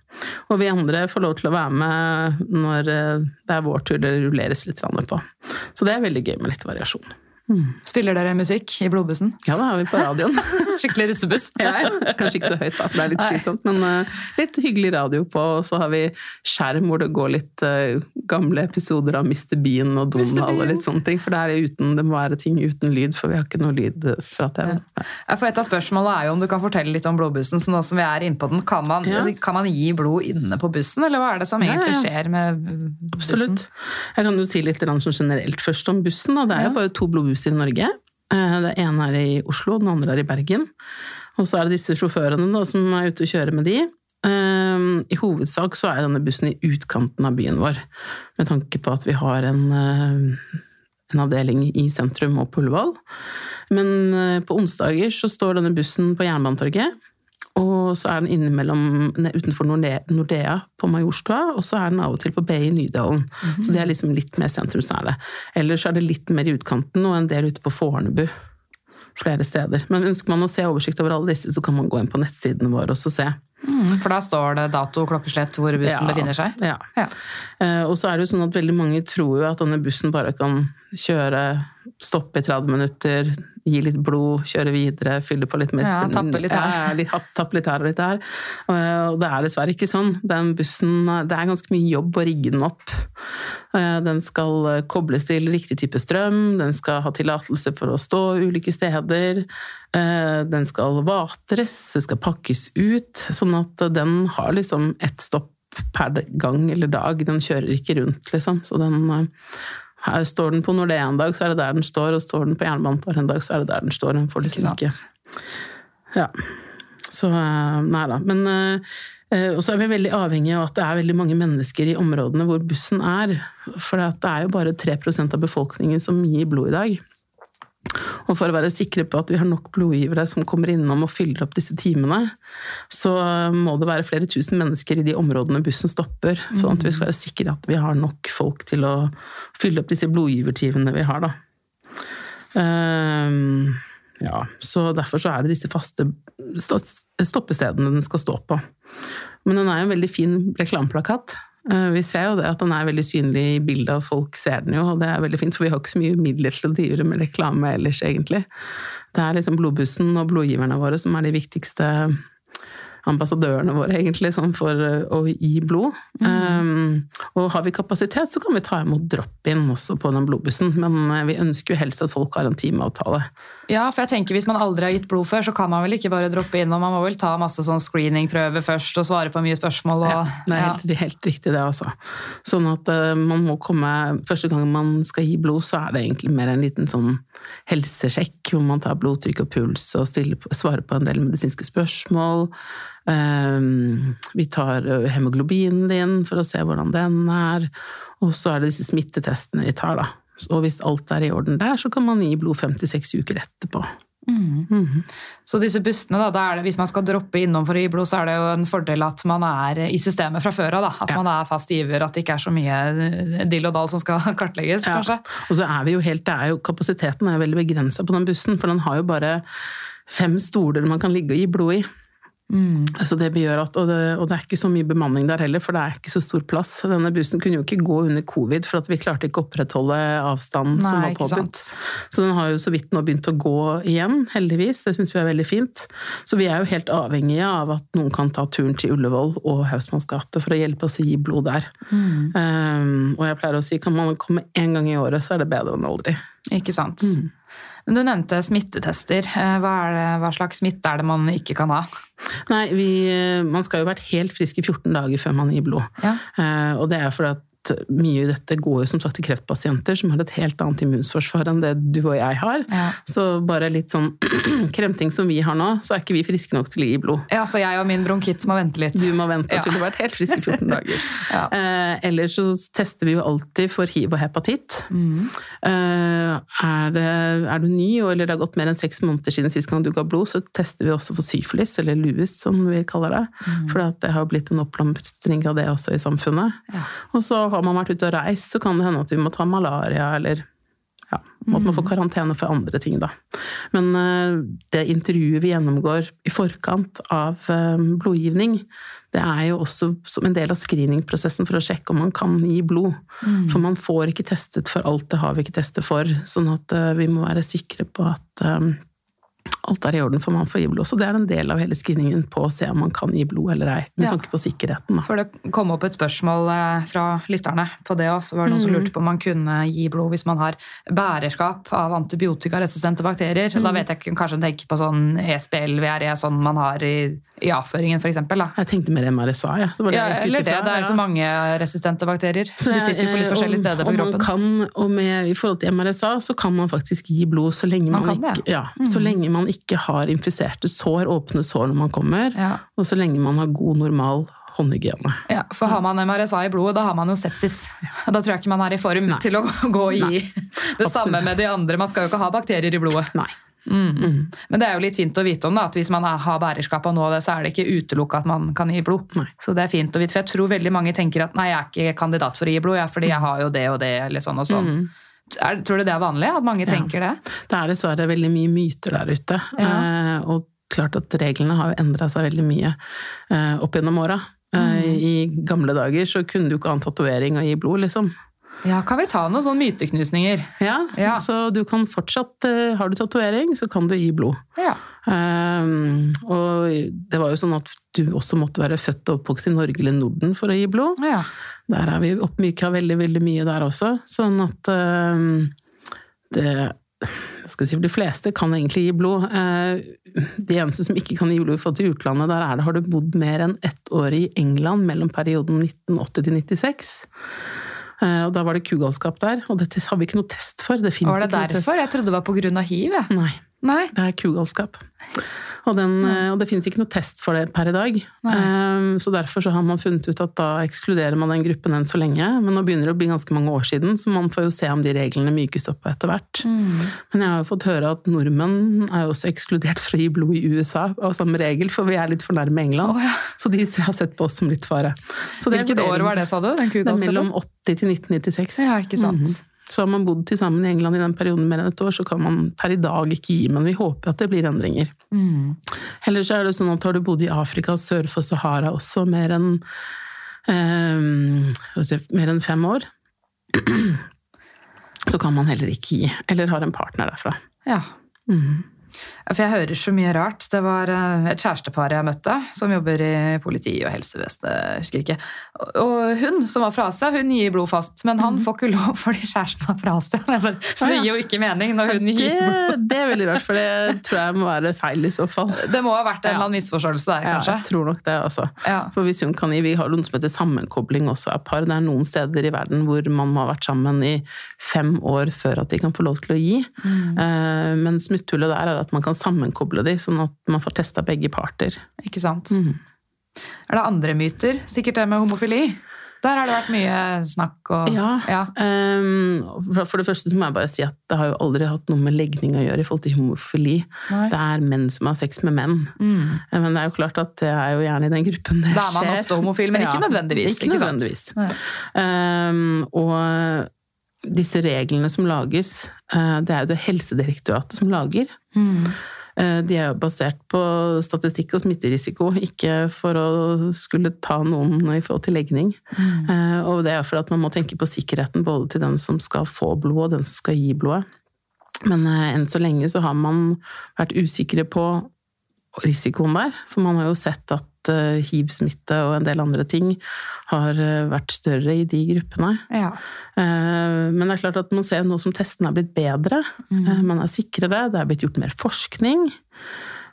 Og vi andre får lov til å være med når eh, det er vår tur det rulleres litt etterpå. på. Så det er veldig gøy med litt variasjon. Spiller dere musikk i blodbussen? Ja, da har vi på radioen. [laughs] Skikkelig russebuss. Ja. Kanskje ikke så høyt, da, for det er litt slitsomt. Men uh, litt hyggelig radio på, og så har vi skjerm hvor det går litt uh, gamle episoder av Mr. Bean og. Donald og litt sånne ting. For det, er uten, det må være ting uten lyd, for vi har ikke noe lyd eh, fra TV. Ja, For Et av spørsmålene er jo om du kan fortelle litt om blodbussen. så nå som vi er inne på den, Kan man, Ja. kan man gi blod inne på bussen, eller hva er det som egentlig skjer med bussen? Absolutt. Jeg kan jo si litt sånn generelt først om bussen. Da. Det er jo bare to blodbusser i Norge. Eh, Det ene er i Oslo, den andre er i Bergen. Og så er det disse sjåførene da, som er ute og kjører med de. Eh, I hovedsak så er denne bussen i utkanten av byen vår, med tanke på at vi har en, eh, en avdeling i sentrum og på Ullevål. Men på onsdager så står denne bussen på Jernbanetorget. Og så er den innimellom utenfor Nordea, på Majorstua, og så er den av og til på Bay i Nydalen. Så det er liksom litt mer sentrumsnære. Ellers er det litt mer i utkanten og en del ute på Fornebu. Flere steder. Men ønsker man å se oversikt over alle disse, så kan man gå inn på nettsidene våre og se. Mm, For da står det dato og klokkeslett hvor bussen Ja, befinner seg? Ja. Ja. Eh, og så er det jo sånn at veldig mange tror jo at denne bussen bare kan kjøre, stoppe i 30 minutter, gi litt blod, kjøre videre, fylle på litt mer. Ja, tappe litt her. Ja, litt, tappe litt her og litt der. Eh, Og det er dessverre ikke sånn. Den bussen, det er ganske mye jobb å rigge den opp. Eh, Den skal eh, kobles til riktig type strøm, den skal ha tillatelse for å stå ulike steder, eh, den skal vatres, det skal pakkes ut, sånn at den har liksom ett stopp per gang eller dag. Den kjører ikke rundt, liksom. Så den eh, her Står den på Nordea en dag, så er det der den står, og står den på Jernbanetorget en dag, så er det der den står. Den får liksom Ikke ikke. Ja. Så eh, nei da. Men eh, eh, og så er vi veldig avhengige av at det er veldig mange mennesker i områdene hvor bussen er. For det er jo bare 3% av befolkningen som gir blod i dag. Og for å være sikre på at vi har nok blodgivere som kommer innom og fyller opp disse timene, så må det være flere tusen mennesker i de områdene bussen stopper, sånn at vi skal være sikre at vi har nok folk til å fylle opp disse blodgivertimene vi har, da. Um, ja, så derfor så er det disse faste stoppestedene den skal stå på. Men den er jo en veldig fin reklameplakat. Eh, Vi ser jo det at den er veldig synlig i bildet, og folk ser den jo, og det er veldig fint, for vi har ikke så mye midler til å drive med reklame ellers, egentlig. Det er liksom blodbussen og blodgiverne våre som er de viktigste ambassadørene våre, egentlig, sånn for eh, å gi blod. Um, og har vi kapasitet, så kan vi ta imot drop-in også på den blodbussen, men vi ønsker jo helst at folk har en timeavtale. Ja, for jeg tenker Hvis man aldri har gitt blod før, så kan man vel ikke bare droppe inn. og Man må vel ta masse sånn screeningprøver først og svare på mye spørsmål. Og, Ja, det er helt, helt riktig det, også. Sånn at uh, man må komme Første gang man skal gi blod, så er det egentlig mer en liten sånn helsesjekk, hvor man tar blodtrykk og puls og stiller, svarer på en del medisinske spørsmål. Um, vi tar eh, hemoglobinen din for å se hvordan den er. Og så er det disse smittetestene vi tar, da. Og hvis alt er i orden der, så kan man gi blod 56 uker etterpå. Mhm. Så disse bussene, da, da er det, hvis man skal droppe innom for å gi blod, så er det jo en fordel at man er i systemet fra før av. At Ja. man er fast giver, at det ikke er så mye dill og dall som skal [laughs] kartlegges, Ja. kanskje. Og så er vi jo helt, det er jo, Kapasiteten er veldig begrensa på den bussen, for den har jo bare fem stoler man kan ligge og gi blod i. Så det gjør at, og det, og det er ikke så mye bemanning der heller, for det er ikke så stor plass. Denne bussen kunne jo ikke gå under covid, for at vi klarte ikke å opprettholde avstanden som var påbudt. Så den har jo så vidt nå begynt å gå igjen, heldigvis. Det syns vi er veldig fint. Så vi er jo helt avhengige av at noen kan ta turen til Ullevål og Hausmanns gate for å hjelpe oss å gi blod der. Um, og jeg pleier å si kan man komme én gang i året, så er det bedre enn aldri. Ikke sant. Men du nevnte smittetester. Eh, Hva, er det, hva slags smitte er det man ikke kan ha? Nei, vi, man skal jo vært helt frisk i 14 dager før man gir blod. Ja. Eh, og det er fordi at mye i dette går jo som sagt til kreftpasienter som har et helt annet immunforsvar enn det du og jeg har. Ja. Så bare litt sånn [clears throat] kremting som vi har nå, så er ikke vi friske nok til å gi blod. Ja, så jeg og min bronkitt må vente litt. Du må vente Ja. til du har vært helt frisk i 14 [laughs] dager. Ja. eh, ellers så tester vi jo alltid for hiv og hepatitt. Mm. Eh, er, det, er du ny, eller det har gått mer enn seks måneder siden sist gang du ga blod, så tester vi også for syfilis, eller lues som vi kaller det. Mm. For det har blitt en oppblomstring av det også i samfunnet. Ja. Og så har man vært ute og reist, så kan det hende at vi må ta malaria, eller ja, at man Mm. får karantene for andre ting, da. Men uh, det intervjuet vi gjennomgår i forkant av uh, blodgivning, det er jo også som en del av screeningprosessen for å sjekke om man kan gi blod. Mm. For man får ikke testet for alt, det har vi ikke testet for. Sånn at uh, vi må være sikre på at alt er i orden for man får gi blod. Så det er en del av hele screeningen på å se om man kan gi blod eller ei, med Ja. tanke på sikkerheten. Da. For det kom opp et spørsmål eh, fra lytterne på det også. Var det noen som lurte på om man kunne gi blod hvis man har bærerskap av antibiotikaresistente bakterier. Da vet jeg ikke, kanskje hun tenker på sånn ESBL, VRE, sånn man har i, i avføringen f.eks. Jeg tenkte mer MRSA, jeg. Så var det Ja, jeg ut eller det. Det er jo ja. så mange resistente bakterier. Så De sitter jo på litt eh, forskjellige steder på og kroppen. Kan, og med, I forhold til MRSA så kan man faktisk gi blod så lenge Man man, kan det, Mm. så lenge man ikke har infiserte sår, åpne sår når man kommer, Ja. og så lenge man har god, normal håndhygiene. Ja, for har man MRSA i blodet, da har man jo sepsis. Og da tror jeg ikke man er i form Nei. til å gå i Nei. [laughs] det Absolutt. samme med de andre. Man skal jo ikke ha bakterier i blodet. Nei. Men det er jo litt fint å vite om da, at hvis man har bærerskap noe av det, så er det ikke utelukka at man kan gi blod. Nei. Så det er fint å vite, for jeg tror veldig mange tenker at nei, jeg er ikke kandidat for å gi blod, ja, fordi jeg har jo det og det, eller sånn og sånn. Er, tror du det er vanlig, at mange tenker det? Det er dessverre veldig mye myter der ute. Ja. Eh, og klart at reglene har endra seg veldig mye eh, opp gjennom åra. Eh, Mm. I gamle dager så kunne du ikke ha en tatovering og gi blod, liksom. Ja, kan vi ta noen sånne myteknusninger? Ja, Ja. Så du kan fortsatt eh, Har du tatovering, så kan du gi blod. Ja. Um, og det var jo sånn at du også måtte være født og oppvokst i Norge eller Norden for å gi blod. ja. Der er vi oppmyka veldig, veldig mye der også. Sånn at um, det jeg skal si, for De fleste kan egentlig gi blod. Eh, De eneste som ikke kan gi blod forhold til utlandet, der er det har du bodd mer enn ett år i England mellom perioden 1980 til 96. Eh, Og da var det kugalskap der, og dette har vi ikke noe test for. Det Var det ikke noe test. derfor? Jeg trodde det var av hiv. jeg. Nei. Nei. Det er kugalskap. Og, den, eh, og det finnes ikke noe test for det per i dag. Um, Så derfor så har man funnet ut at da ekskluderer man den gruppen enn så lenge. Men nå begynner det å bli ganske mange år siden, så man får jo se om de reglene mykes opp etter hvert. Mm. Men jeg har jo fått høre at nordmenn er jo også ekskludert fra å gi blod i USA av samme regel, for vi er litt for nærme England. Oh, ja. Så de har sett på oss som litt fare. Hvilket år var det, sa du? Den Det er kugalskapen? mellom 80 til 1996. Ja, ikke sant. Mhm. Så har man bodd til sammen i England i den perioden mer enn et år, så kan man per i dag ikke gi, men vi håper at det blir endringer. Mm. så er det sånn at har du bodd i Afrika sør for Sahara også mer enn eh, si, mer enn fem år, [clears throat] så kan man heller ikke gi. Eller har en partner derfra. Ja. Mhm. For jeg hører så mye rart. Det var eh, et kjærestepar jeg møtte, som jobber i politi og helsevesenet, husker ikke. Og- hun som var fra Asia, hun gir blod fast, men han får ikke lov [laughs] fordi kjæresten var fra Asia. [laughs] Det Så det gir jo ikke mening når hun gir blod. det er veldig rart, for det tror jeg må være feil i så fall. Det må ha vært en eller annen misforståelse der, Ja, jeg tror nok det, altså. Ja. For hvis hun kan gi, Vi har noe som heter sammenkobling også av par. Det er noen steder i verden hvor man må ha vært sammen i fem år før at de kan få lov til å gi. Mm. Eh, Men smutthullet der er at man kan sammenkoble de, sånn at man får testa begge parter. Ikke sant? Mm. Er det andre myter? Sikkert det med homofili. Der har det vært mye snakk og Ja. ja. Um, for- det første så må jeg bare si at det har jo aldri hatt noe med legning å gjøre i forhold til homofili. Nei. Det er menn som har sex med menn. Mm. Eh, Men det er jo klart at det er jo gjerne i den gruppen det skjer. Da er man skjer. ofte homofil, men ikke nødvendigvis, Ikke ikke nødvendigvis. Um, og disse reglene som lages, eh, det er jo det Helsedirektoratet som lager. Mm. eh, de er jo basert på statistikk og smitterisiko, ikke for å skulle ta noen i forhold til legning. Mm. Og det er for at man må tenke på sikkerheten både til den som skal få blod og den som skal gi blodet. Men enn så lenge så har man vært usikre på risikoen der, for man har jo sett at Eh, hiv-smitte og en del andre ting har eh, vært større i de gruppene. Ja. Eh, men det er klart at man ser nå som testene er blitt bedre, mm. man er sikrere, det er blitt gjort mer forskning.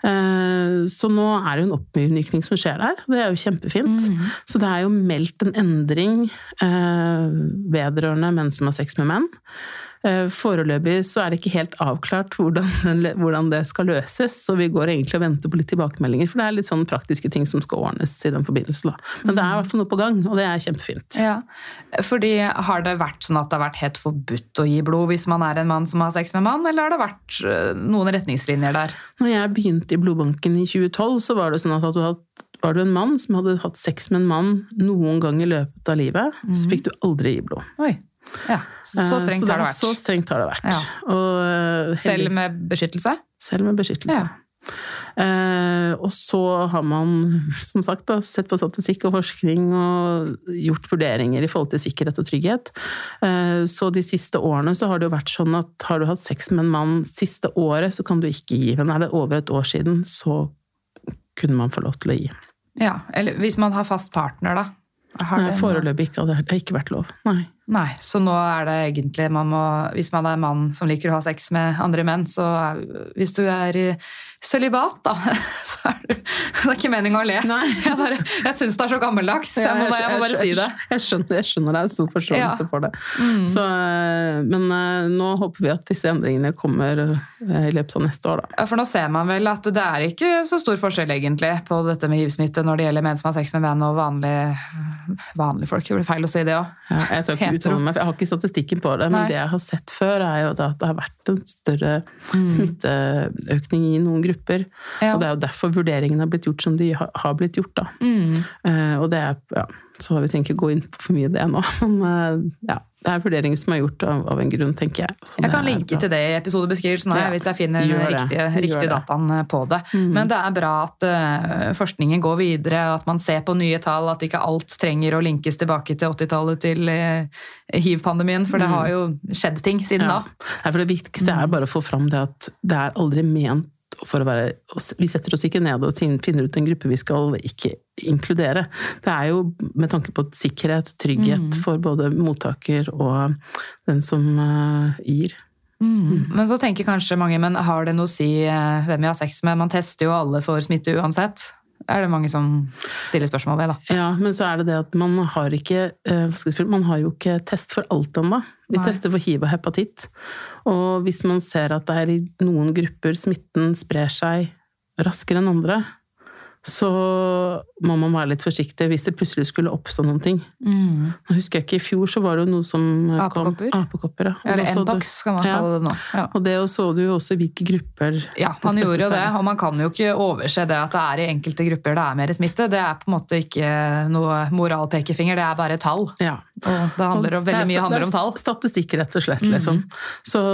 Så nå er det jo en oppmykning som skjer der. Det er jo kjempefint. Mm. Så det er jo meldt en endring vedrørende menn som har sex med menn. Eh, foreløpig så er det ikke helt avklart hvordan, [laughs] hvordan, det skal løses, så vi går egentlig og venter på litt tilbakemeldinger. For det er litt sånn praktiske ting som skal ordnes i den forbindelse. Da. Men det er i hvert fall noe på gang, og det er kjempefint. Ja, fordi Har det vært sånn at det har vært helt forbudt å gi blod hvis man er en mann som har sex med mann, eller har det vært eh, noen retningslinjer der? Når jeg begynte i blodbanken i 2012, så var det sånn at du hadde var du en mann som hadde hatt sex med en mann noen gang i løpet av livet, mm. så fikk du aldri gi blod. Oi. Ja, Så eh, strengt så har det vært. Så strengt har det vært. Ja. Og, eh, selv med beskyttelse? Selv med beskyttelse. Ja. Eh, og så har man [laughs] som sagt da, sett på statistikk og forskning og gjort vurderinger i forhold til sikkerhet og trygghet. Eh, så de siste årene så har det jo vært sånn at har du hatt sex med en mann siste året, så kan du ikke gi. Men er det over et år siden, så kunne man få lov til å gi. Ja, eller hvis man har fast partner, da? Nei, Foreløpig ikke. Det har ikke vært lov. Nei. Nei, så nå er det egentlig man må, Hvis man er mann som liker å ha sex med andre menn, så er, hvis du er i sølibat, da, [laughs] så er du Det er ikke meninga å le. Nei. [laughs] Jeg, bare, jeg syns det er så gammeldags. Jeg må, jeg må bare si det. Jeg skjønner, jeg skjønner det. Har stor forståelse ja. for det. Mm. Så, eh, men uh, nå håper vi at disse endringene kommer uh, i løpet av neste år, da. Ja, for nå ser man vel at det er ikke så stor forskjell, egentlig, på dette med hivsmitte når det gjelder menn som har sex med menn og vanlige, vanlige folk. Det blir feil å si det òg. Ja, jeg skal ikke uttale meg, for jeg har ikke statistikken på det, men Nei. det jeg har sett før, er jo at det har vært en større mm. smitteøkning i noen grupper. Ja. Og det er jo derfor vurderingene har blitt gjort som de har blitt gjort, da. Mm. Uh, og det er ja, så har vi tenkt å gå inn på for mye det nå, [laughs] men uh, ja det er vurderinger som er gjort av, av en grunn, tenker jeg. Så jeg kan linke til det i episodebeskrivelsen ja, hvis jeg finner den riktige, riktige dataen eh, på det. Mm. Men det er bra at uh, forskningen går videre, at man ser på nye tall, at ikke alt trenger å linkes tilbake til 80-tallet til uh, hiv-pandemien, for det mm. har jo skjedd ting siden ja. da. Nei, for det viktigste er bare å få fram det at det er aldri ment for å være Vi setter oss ikke ned og finner ut en gruppe vi skal ikke inkludere. Det er jo med tanke på sikkerhet, trygghet mm. for både mottaker og den som uh, gir. Mm. Mm. Men så tenker kanskje mange, men har det noe å si uh, hvem vi har sex med? Man tester jo alle for smitte uansett er det mange som stiller spørsmål ved. da. Ja, men så er det det at man har ikke uh, man har jo ikke test for alt ennå. Vi Nei. tester for hiv og hepatitt. Og hvis man ser at det er i noen grupper smitten sprer seg raskere enn andre, så må man være litt forsiktig hvis det plutselig skulle oppstå noen ting. Mm. Nå husker jeg ikke, I fjor så var det jo noe som Apekopper? kom Apekopper, ja. Eller Npax, kan man kalle det nå. Ja. Og det så du jo også hvilke grupper Ja, man gjorde jo det. Og man kan jo ikke overse det at det er i enkelte grupper det er mer smitte. Det er på en måte ikke noe moralpekefinger, det er bare tall. Ja. Og det handler om, veldig mye handler om tall. Statistikk, rett og slett. liksom. Mm. Så,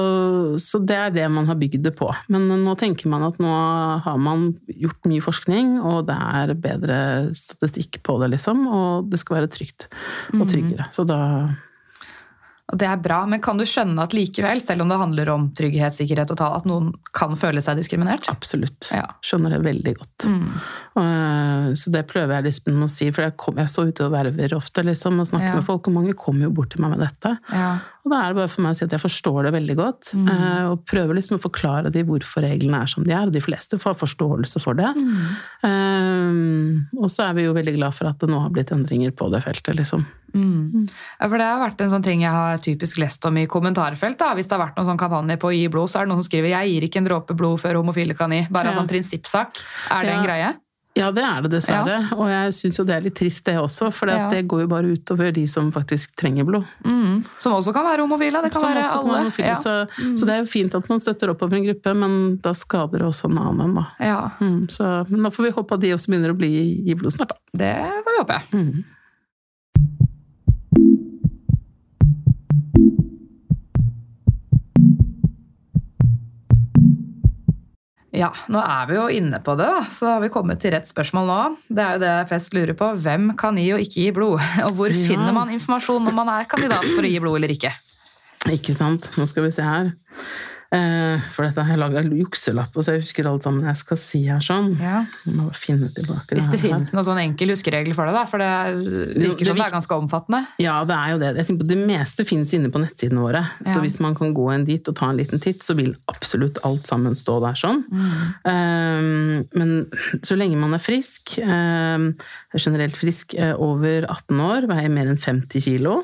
så det er det man har bygd det på. Men nå tenker man at nå har man gjort mye forskning. og og det er bedre statistikk på det, liksom. Og det skal være trygt og mm. tryggere. Så da og Det er bra, men kan du skjønne at likevel, selv om det handler om trygghet, sikkerhet og tall, at noen kan føle seg diskriminert? Absolutt. Ja. Skjønner det veldig godt. Mm. Og, så det prøver jeg liksom å si, for jeg, kom, jeg står ute og verver ofte liksom, og snakker ja. med folk, og mange kommer jo bort til meg med dette. Ja. Og da er det bare for meg å si at jeg forstår det veldig godt, mm. Eh, og prøver liksom å forklare dem hvorfor reglene er som de er, og de fleste får forståelse for det. Mm. Um, og så er vi jo veldig glad for at det nå har blitt endringer på det feltet, liksom. Mm. Ja, for Det har vært en sånn ting jeg har typisk lest om i kommentarfelt. da. Hvis det har vært noen sånn kampanje på å gi blod, så er det noen som skriver 'jeg gir ikke en dråpe blod før homofile kan gi'. Bare en ja. sånn prinsippsak. Er det ja. en greie? Ja, det er det dessverre. Ja. Og jeg syns jo det er litt trist det også, for ja. det går jo bare utover de som faktisk trenger blod. Mm. Som også kan være homofile. Det kan som være alle. Kan være ja. så, mm. så, det er jo fint at man støtter opp over en gruppe, men da skader det også en annen, da. Mm. Så, men da får vi håpe at de også begynner å bli i blod snart, da. Det får vi håpe. Mm. Ja, nå er vi jo inne på det, da. så har vi kommet til rett spørsmål nå. Det er jo det flest lurer på. Hvem kan gi og ikke gi blod? [laughs] Og hvor Ja. finner man informasjon om man er kandidat for å gi blod eller ikke? Ikke sant? Nå skal vi se her. Eh, for dette har jeg laga jukselapp på, så jeg husker alt sammen jeg skal si her sånn. Ja. Må finne tilbake Hvis det finnes noen sånn enkel huskeregel for det, da, for det virker som det er ganske omfattende. Ja, det er jo det. Jeg tenker på Det meste finnes inne på nettsidene våre. Ja. Så hvis man kan gå inn dit og ta en liten titt, så vil absolutt alt sammen stå der sånn. Um, men så lenge man er frisk, er generelt frisk, eh, over 18 år, veier mer enn 50 kilo,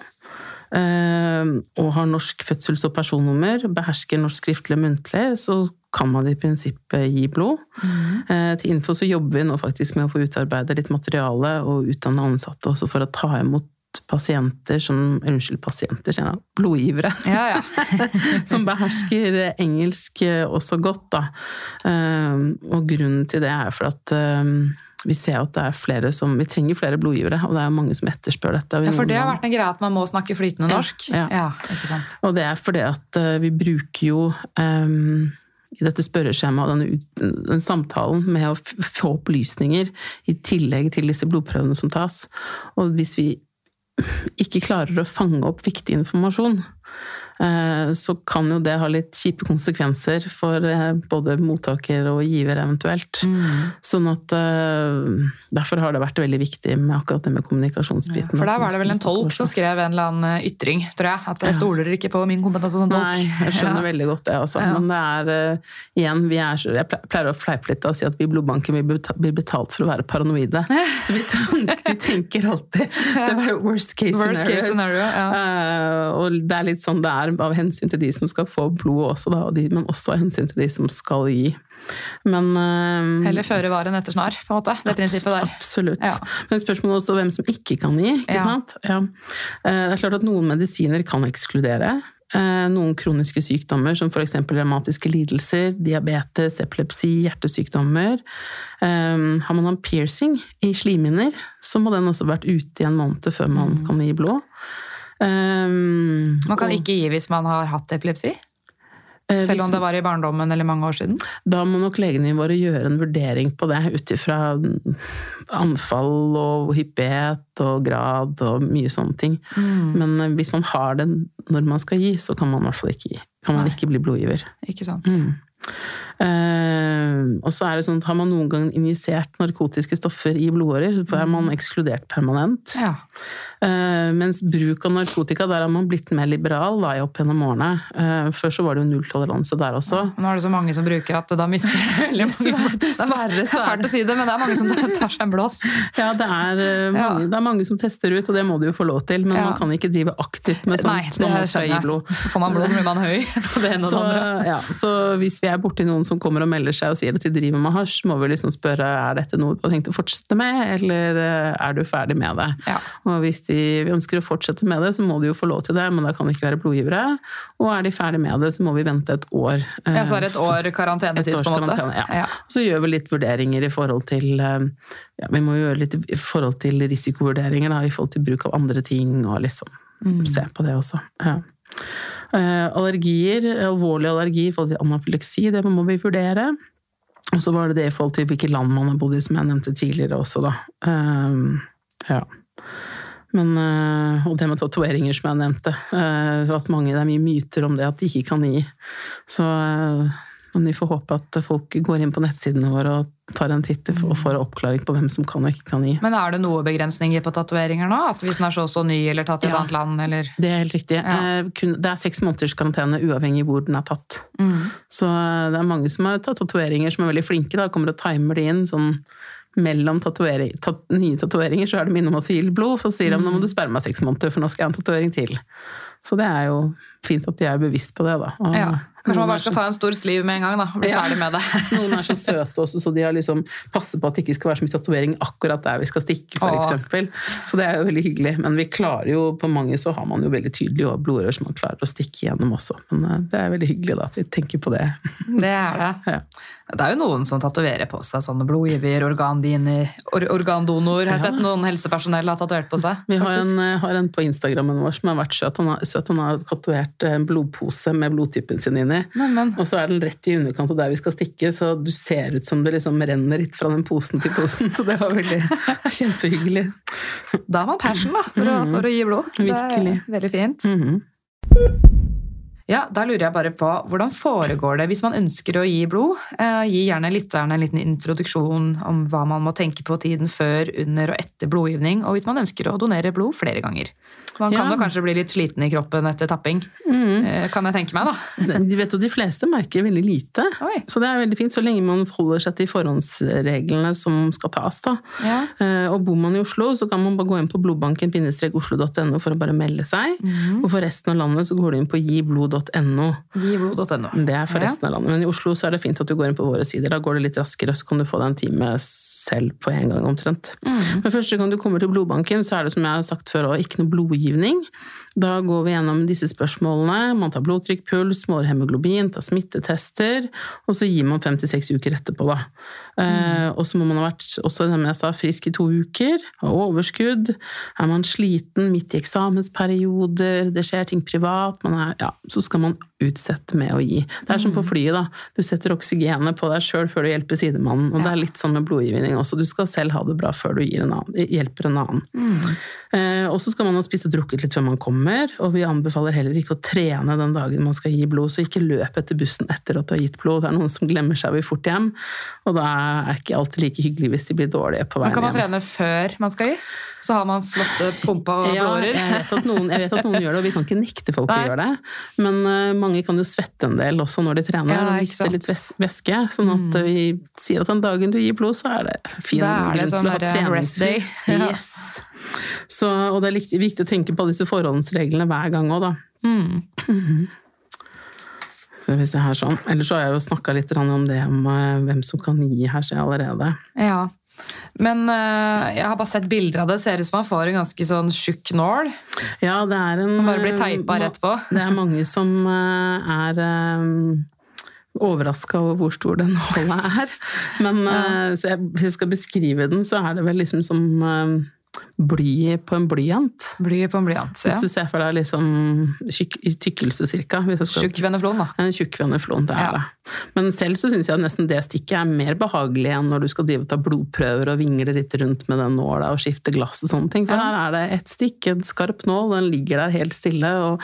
og har norsk fødsels- og personnummer, behersker norsk skriftlig og muntlig, så kan man i prinsippet gi blod. Eh, til info så jobber vi nå faktisk med å få utarbeide litt materiale og utdanne ansatte også for å ta imot pasienter som Unnskyld, pasienter, sier jeg. Blodgivere. Ja, ja. [laughs] som behersker engelsk eh, også godt, da. Um, og grunnen til det er for at um, vi ser at det er flere som Vi trenger flere blodgivere, og det er mange som etterspør dette. ja, for det har vært en greie at man må snakke flytende Ja, norsk. ja. ikke sant. Og det er fordi at eh, vi bruker jo um, i dette spørreskjemaet og denne, den samtalen med å få opplysninger i tillegg til disse blodprøvene som tas. Og hvis vi ikke klarer å fange opp viktig informasjon, så kan jo det ha litt kjipe konsekvenser for eh, både mottaker og giver eventuelt. Sånn at eh, Derfor har det vært veldig viktig med akkurat det med kommunikasjonsbiten. For der var det vel en tolk som skrev en eller annen ytring, tror jeg. At jeg stoler ikke på min kompetanse som tolk. Nei, jeg skjønner [laughs] Ja. veldig godt det altså. Ja. Men det er eh, igjen, vi er, jeg pleier å fleipe litt og si at vi i blodbanken vi blir betalt for å være paranoide. [laughs] Så vi tenker, de tenker alltid [laughs] det var worst case Worst case scenario, ja. Eh, og det er litt sånn det er av hensyn til de som skal få blod også, da, og de, men også av hensyn til de som skal gi. Men uh, Heller føre var enn etter snar, på en måte. Det prinsippet der. Absolutt. Ja. Men spørsmålet er også hvem som ikke kan gi. ikke Ja. sant? Ja. Eh, Det er klart at noen medisiner kan ekskludere. Eh, Noen kroniske sykdommer, som f.eks. revmatiske lidelser, diabetes, epilepsi, hjertesykdommer. Har man en piercing i slimhinner, så må den også ha vært ute i en måned før man kan gi blod. Eh, Man kan og- ikke gi hvis man har hatt epilepsi, eh, selv om det var i barndommen eller mange år siden. Da må nok legene våre gjøre en vurdering på det ut ifra anfall og hyppighet og grad og mye sånne ting. Men eh, hvis man har den når man skal gi, så kan man i hvert fall ikke gi. Kan man Nei. ikke bli blodgiver. Ikke sant? Eh, og så er det sånn at har man noen gang injisert narkotiske stoffer i blodårer, så er man ekskludert permanent. Ja. Uh, mens bruk av narkotika, der har man blitt mer liberal da, opp gjennom årene. Uh, før så var det jo nulltoleranse der også. Nå er det så mange som bruker at da mister [laughs] veldig mange Det Dessverre er er fælt å si det, men det er mange som tar seg en blås. [laughs] Ja, det er, eh, mange, det er mange som tester ut, og det må du jo få lov til. Men Ja. man kan ikke drive aktivt med Nei, sånt det når man skal gi blod. Får man blod, blir man høy [laughs] på det ene og det andre. ja, så hvis vi er borti noen som kommer og melder seg og sier at de driver med hasj, må vi liksom spørre er dette noe du har tenkt å fortsette med, eller eh, er du ferdig med det? Ja. Og hvis de ønsker å fortsette med det, så må de jo få lov til det, men da kan de ikke være blodgivere. Og er de ferdig med det, så må vi vente et år. eh, Ja, så er det et år karantenetid, et på en måte. ja. Ja. Så gjør vi litt vurderinger i forhold til eh, ja, Vi må gjøre litt i forhold til risikovurderinger da, i forhold til bruk av andre ting, og liksom Mm. se på det også. Ja. Eh, allergier, alvorlig allergi i forhold til anafyleksi, det må vi vurdere. Og så var det det i forhold til hvilke land man har bodd i, som jeg nevnte tidligere også, da. Eh, ja. Men, eh, og det med tatoveringer, som jeg nevnte. at mange, Det er mye myter om det at de ikke kan gi. Så men vi får håpe at folk går inn på nettsidene våre og tar en titt og får oppklaring på hvem som kan og ikke kan gi. Men er det noe begrensninger på tatoveringer nå? At hvis den er så og så ny eller tatt i et annet land, eller Det er helt riktig. Ja. Eh, Det er seks måneders karantene uavhengig hvor den er tatt. Så eh, det er mange som har tatt tatoveringer som er veldig flinke. Da kommer og timer de inn sånn mellom tatuering, tat, nye tatoveringer, så er de innom oss og gir blod. For så sier de nå må du sperre meg seks måneder, for nå skal jeg ha en tatovering til. Så det er jo fint at de er bevisst på det, da. Og ja. Kanskje man bare skal ta en stor sliv med en gang, da. og Bli Ja. ferdig med det. [laughs] Noen er så søte også, så de har liksom passer på at det ikke skal være så mye tatovering akkurat der vi skal stikke, For eksempel. Så det er jo veldig hyggelig. Men vi klarer jo, på mange så har man jo veldig tydelige blodrør som man klarer å stikke gjennom også. Men eh, det er veldig hyggelig da at de tenker på det. Det er det. [laughs] Ja. Det er jo noen som tatoverer på seg sånne blodgiver, organdiner, or organdonor. Har jeg sett noen helsepersonell har tatovert på seg. Vi har en, eh, har en på Instagrammen vår som har vært søt. Han har, søt. Han har tatovert en blodpose med blodtypen sin inni. inni. Men, men. Og så er den rett i underkant av der vi skal stikke, så du ser ut som det liksom renner litt fra den posen til posen. Så det var veldig kjempehyggelig. Da har man passion, da, for, å, for å gi blod. Virkelig. veldig fint. Mhm. Ja, Da lurer jeg bare på, hvordan foregår det hvis man ønsker å gi blod? Eh, gi gjerne lytterne en liten introduksjon om hva man må tenke på tiden før, under og etter blodgivning, og hvis man ønsker å donere blod flere ganger. Man kan Ja. da kanskje bli litt sliten i kroppen etter tapping, Mhm. eh, kan jeg tenke meg, da. [laughs] De vet jo, de fleste merker veldig lite. Oi. Så det er veldig fint, så lenge man holder seg til forhåndsreglene som skal tas. da. Ja. Eh, Og bor man i Oslo, så kan man bare gå inn på blodbanken-oslo.no for å bare melde seg. Mm. Og for resten av landet så går du inn på giblod.no. Giblod.no. Det er for Ja. resten av landet. Men i Oslo så er det fint at du går inn på våre sider. Da går det litt raskere, så kan du få deg en time selv på en gang omtrent. Mm. Men første gang du kommer til blodbanken, så er det som jeg har sagt før, òg, ikke noe blodgivning. Da går vi gjennom disse spørsmålene. Man tar blodtrykk, puls, måler hemoglobin, tar smittetester, og så gir man fem til seks uker etterpå, da. Eh, og så må man ha vært også, som jeg sa, frisk i to uker, ha overskudd. Er man sliten midt i eksamensperioder, det skjer ting privat, man er, ja, så skal man utsette med å gi. Det er som på flyet, da. Du setter oksygenet på deg sjøl før du hjelper sidemannen. Og det er litt sånn med blodgivning også. Du skal selv ha det bra før du en annen, hjelper en annen. Eh, og så skal man ha spist drukket litt før man kommer, og vi anbefaler heller ikke å trene den dagen man skal gi blod, så ikke løp etter bussen etter at du har gitt blod. Det er noen som glemmer seg og vil fort hjem, og da er det ikke alltid like hyggelig hvis de blir dårlige på veien veien kan man hjem. trene før man skal gi? Så har man flotte pumpa Ja, blodårer. jeg vet, noen, jeg vet at noen gjør det, og vi kan ikke nekte folk å gjøre det. Men uh, mange kan jo svette en del også når de trener, Ja, og miste litt væs- væske. Sånn at eh, vi sier at den dagen du gir blod, så er det fin grunn sånn til å ha der, treningsfri. Ja. Yes. Så, og det er viktig å tenke på disse forhåndsreglene hver gang òg, da. Mm. Så hvis jeg her sånn. Ellers så har jeg jo snakka litt om det om eh, hvem som kan gi her, seg allerede. Ja. Men eh, jeg har bare sett bilder av det. Ser ut som han får en ganske sånn tjukk nål. Ja, det er en Han bare blir teipa rett på. Det er mange som eh, er overraska over hvor stor den nåla er. Men ja. så jeg, hvis jeg skal beskrive den, så er det vel liksom som bly på en blyant. Bly på en blyant. Ja. Hvis du ser for deg liksom tjukk, tykkelse cirka. Tjukkvenneflon, da. En tjukk veneflon, det er Ja. det. Men selv så syns jeg nesten det stikket er mer behagelig enn når du skal drive og ta blodprøver og vingle litt rundt med den nåla og skifte glass og sånne ting. For Ja. her er det ett stikk, en skarp nål, den ligger der helt stille, og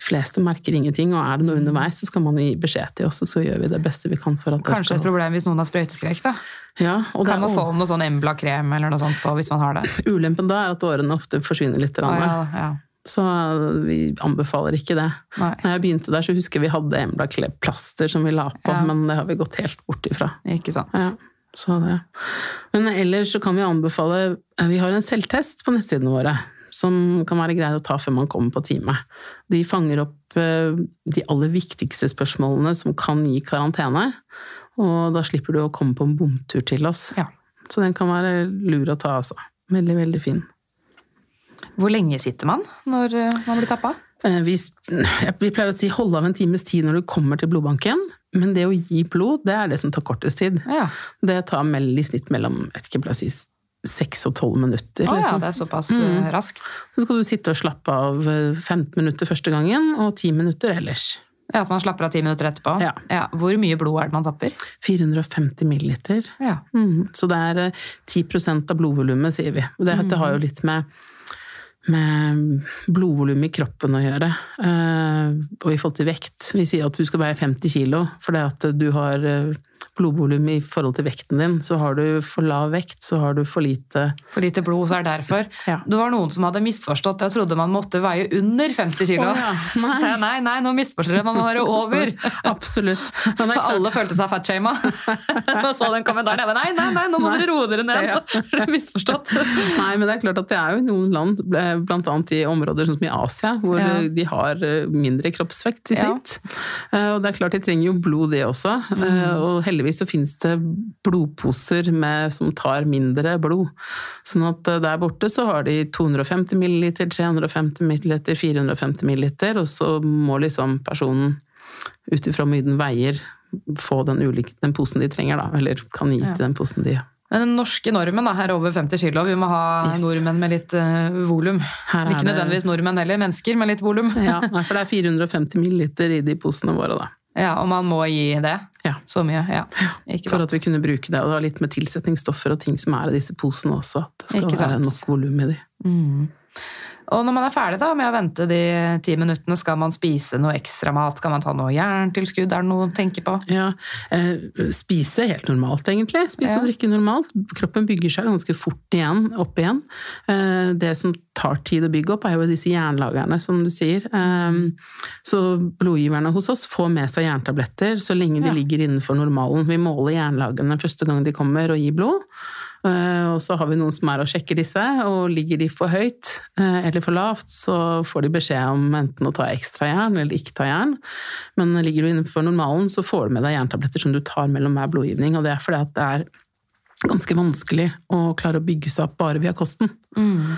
fleste merker ingenting. Og er det noe underveis, så skal man gi beskjed til oss, og så gjør vi det beste vi kan for at det Kanskje et problem hvis noen har sprøyteskrekk. da. ja, Kan man få noe sånn Embla-krem eller noe sånt på hvis man har det? [laughs] Ulempen da er at årene ofte forsvinner litt. Ah, ja, ja. Så vi anbefaler ikke det. Nei, Når jeg begynte der, så husker vi hadde Embla-plaster som vi la på, Ja. men det har vi gått helt bort ifra. ikke sant. Ja, så det. Men ellers så kan vi anbefale Vi har en selvtest på nettsidene våre som kan være greit å ta før man kommer på time. De fanger opp eh, de aller viktigste spørsmålene som kan gi karantene. Og da slipper du å komme på en bomtur til oss. Ja. Så den kan være lur å ta, altså. Veldig, veldig fin. Hvor lenge sitter man når eh, man blir tappa? Eh, Vi, [laughs] vi pleier å si holde av en times tid når du kommer til blodbanken, men det å gi blod, det er det som tar kortest tid. Ja. Det tar mell, i snitt mellom vet ikke, jeg si seks og tolv minutter. Å ja, liksom. det er såpass Mm. eh, raskt. Så skal du sitte og slappe av eh, 15 minutter første gangen, og 10 minutter ellers. Ja, At man slapper av ti minutter etterpå? Ja. Hvor mye blod er det man tapper? 450 milliliter. Ja. Mm. Så det er eh, 10 av blodvolumet, sier vi. Og det, mm. har jo litt med, med blodvolum i kroppen å gjøre. eh, og i forhold til vekt. Vi sier at du skal veie 50 kilo, fordi at du har eh, blodvolum i forhold til vekten din. Så har du for lav vekt, så har du for lite For lite blod, så er det derfor. Ja. Det var noen som hadde misforstått. Jeg trodde man måtte veie under 50 kilo. Oh, ja, nei. [laughs] Så jeg, nei, nei, nå misforstår jeg, Man må være over. [laughs] Absolutt. [laughs] Klart- Alle følte seg fatshama. Nå så den kommentaren. Jeg bare, nei, nei, nei, nå må dere roe dere ned. Ja. Misforstått. Nei, men det er klart at det er jo noen land, bl.a. i områder sånn som i Asia, hvor de har eh, mindre kroppsvekt i snitt. Eh, Og det er klart de trenger jo blod, det også. Mm. Og heldigvis så finnes det blodposer med, som tar mindre blod. Sånn at eh, der borte så har de 250 milliliter, 350 milliliter, 450 milliliter, og så må liksom personen ut ifra hvor mye den veier, få den, ulike, den posen de trenger, da. Eller kan gi Ja. til den posen de Men den norske normen da, er over 50 kilo. Vi må ha Yes. nordmenn med litt uh, volum. Ikke nødvendigvis nordmenn heller, mennesker med litt volum. Ja, for det er 450 milliliter i de posene våre, da. [laughs] Ja, Og man må gi det Ja. så mye. Ja, ikke For sant. at vi kunne bruke det. Og det var litt med tilsetningsstoffer og ting som er i disse posene også. At det skal være nok volum i de. Mm. Og når man er ferdig da med å vente de ti minuttene, skal man spise noe ekstra mat? Skal man ta noe jerntilskudd? Er det noe å tenke på? Ja, eh, spise helt normalt, egentlig. Spise Ja. og drikke normalt. Kroppen bygger seg ganske fort igjen, opp igjen. Eh, det som tar tid å bygge opp, er jo disse jernlagerne, som du sier. Eh, så blodgiverne hos oss får med seg jerntabletter så lenge de Ja. ligger innenfor normalen. Vi måler jernlagene første gang de kommer og gir blod. Eh, Og så har vi noen som er og sjekker disse, og ligger de for høyt eh, eller for lavt, så får de beskjed om enten å ta ekstra jern eller ikke ta jern. Men ligger du innenfor normalen, så får du med deg jerntabletter som du tar mellom hver blodgivning. Og det er fordi at det er ganske vanskelig å klare å bygge seg opp bare via kosten. Mm.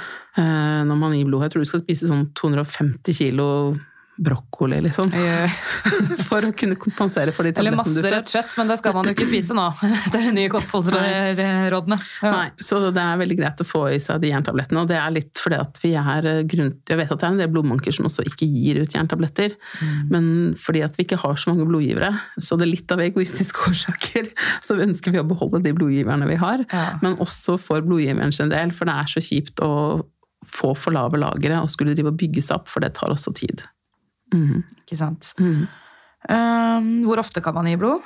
Når man gir blod. Jeg tror du skal spise sånn 250 kilo brokkoli, liksom. [laughs] For å kunne kompensere for de tablettene du får. Eller masse rødt kjøtt, men det skal man jo ikke spise nå. [laughs] Det er de nye kostholdsrådene. Ja. Nei, så det er veldig greit å få i seg de jerntablettene. Og det er litt fordi at vi er eh, grunn... Jeg vet at det er en del blodmanker som også ikke gir ut jerntabletter. Mm. Men fordi at vi ikke har så mange blodgivere, så det er litt av egoistiske [laughs] årsaker, så ønsker vi å beholde de blodgiverne vi har. Ja. Men også for blodgiveren sin del, for det er så kjipt å få for lave lagre og skulle drive og bygge seg opp, for det tar også tid. Mhm. Ikke sant. Mm. Um, hvor ofte kan man gi blod?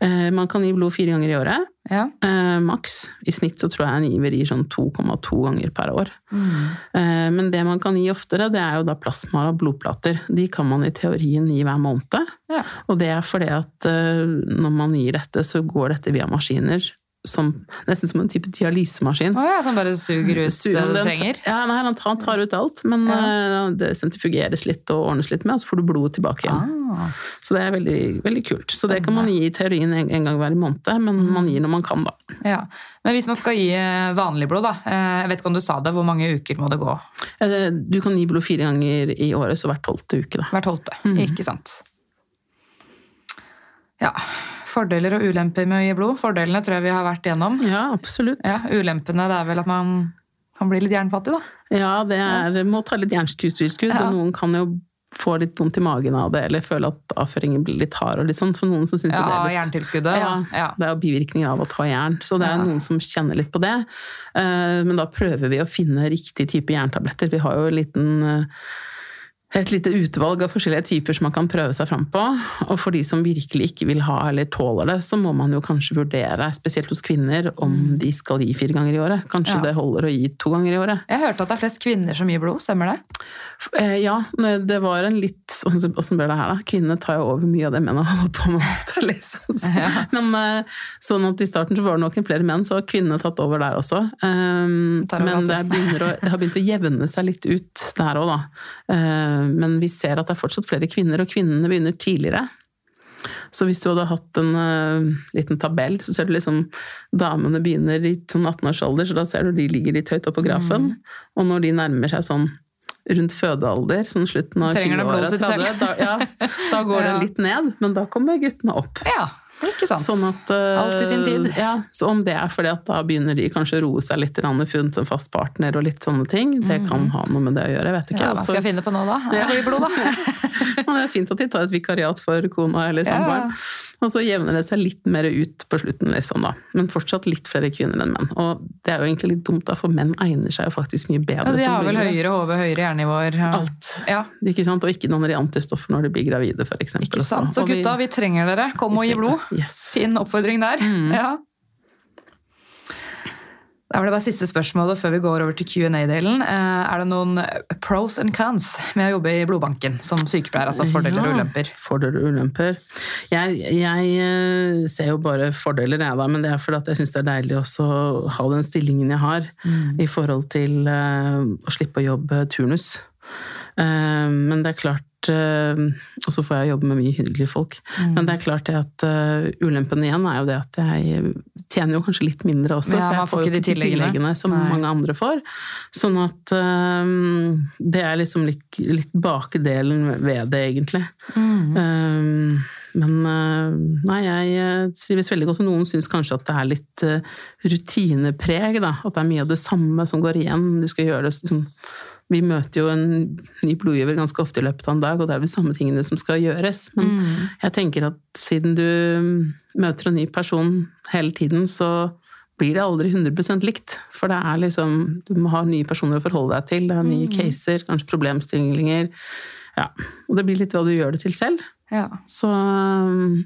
Uh, Man kan gi blod fire ganger i året. Ja. Uh, maks. I snitt så tror jeg en giver gir sånn 2,2 ganger per år. Eh, men det man kan gi oftere, det er jo da plasma og blodplater. De kan man i teorien gi hver måned. Ja. Og det er fordi at når man gir dette, så går dette via maskiner som, nesten som en type dialysemaskin. Oh ja, som bare suger ut Suger- det du trenger? Ja, nei, han tar, tar ut alt, men eh, det sentrifugeres litt og ordnes litt med, og så får du blodet tilbake igjen. Ah. Så det er veldig, veldig kult. Så det kan man gi i teorien en, en gang hver måned, men Mm. man gir når man kan, da. Ja. Men hvis man skal gi eh, vanlig blod, da. eh, Jeg vet ikke om du sa det, hvor mange uker må det gå? Eh, Du kan gi blod fire ganger i året, så hver tolvte uke, da. Hver tolvte. Mm. Ikke sant. Ja. Fordeler og ulemper med å gi blod. Fordelene tror jeg vi har vært igjennom. Ja, absolutt. Ja, Ulempene det er vel at man kan bli litt jernfattig, da. Ja, det er, må ta litt jernskuddstilskudd, Ja. og noen kan jo få litt vondt i magen av det, eller føle at avføringen blir litt hard og litt sånn. For noen som synes Ja, det er litt Jerntilskuddet. ja, Ja. det er jo bivirkninger av å ta jern, så det er Ja. noen som kjenner litt på det. Eh, Men da prøver vi å finne riktig type jerntabletter. Vi har jo en liten eh, et lite utvalg av forskjellige typer som man kan prøve seg fram på. Og for de som virkelig ikke vil ha eller tåler det, så må man jo kanskje vurdere, spesielt hos kvinner, om de skal gi fire ganger i året. Kanskje Ja. det holder å gi to ganger i året. Jeg hørte at det er flest kvinner som gir blod, stemmer det? Eh, Ja, det var en litt Åssen blir det her, da? Kvinnene tar jo over mye av det mennene holder på med ofte, [laughs] liksom. Så, Ja. Men eh, sånn at i starten så var det nok en flere menn, så har kvinnene tatt over der også. Um, men det, å, det har begynt å jevne seg litt ut der òg, da. Eh, men vi ser at det er fortsatt flere kvinner, og kvinnene begynner tidligere. Så hvis du hadde hatt en uh, liten tabell, så ser du liksom damene begynner i sånn 18-årsalder, så da ser du de ligger litt høyt oppe på grafen. Mm. Og når de nærmer seg sånn rundt fødealder, sånn slutten av Trenger de 20-åra, sitt selv? da, ja, da går [laughs] Ja. det litt ned, men da kommer guttene opp. Ja. Sånn at, uh, Alt i sin tid. [laughs] Ja, så om det er fordi at da begynner de kanskje å roe seg litt, funnet en fast partner og litt sånne ting, det kan ha noe med det å gjøre, vet ikke. Ja, hva skal jeg finne på nå, da? [laughs] Ja. Blod, da. [laughs] Det er fint at de tar et vikariat for kona eller Ja. Og så jevner det seg litt mer ut på slutten, liksom, da. Men fortsatt litt flere kvinner enn menn. Og det er jo egentlig litt dumt, da, for menn egner seg jo faktisk mye bedre Ja, de har vel høyere HV, høyere hjernenivåer. Ja. Alt. Ja, Ikke sant? Og ikke noen antistoffer når de blir gravide, for eksempel. Så vi- gutta, vi trenger dere. Kom og gi blod. Yes. Fin oppfordring der. Mm. Ja. Da var det bare siste spørsmålet før vi går over til Q&A-delen. Eh, Er det noen pros and cons med å jobbe i blodbanken som sykepleier? Altså fordeler og ulemper? Fordeler og ulemper. Jeg, jeg eh, ser jo bare fordeler, jeg da, men det er fordi jeg syns det er deilig å ha den stillingen jeg har, Mm. i forhold til eh, å slippe å jobbe turnus. Men det er klart Og så får jeg jobbe med mye hyggelige folk. Mm. Men det er klart det at uh, ulempen igjen er jo det at jeg tjener jo kanskje litt mindre også. Ja, for jeg får jo ikke de tilleggene. tilleggene som Nei. mange andre får. Sånn at um, det er liksom litt, litt bakdelen ved det, egentlig. Mm. Um, men eh, nei, jeg eh, trives veldig godt. Og noen syns kanskje at det er litt eh, rutinepreg. Da. At det er mye av det samme som går igjen. Du skal gjøre det liksom, vi møter jo en ny blodgiver ganske ofte i løpet av en dag, og det er vel samme tingene som skal gjøres. Men Mm. jeg tenker at siden du møter en ny person hele tiden, så blir det aldri 100% likt. For det er liksom Du må ha nye personer å forholde deg til. Det er nye caser, kanskje problemstillinger. Ja. Og det blir litt hva du gjør det til selv. Ja. Så, um,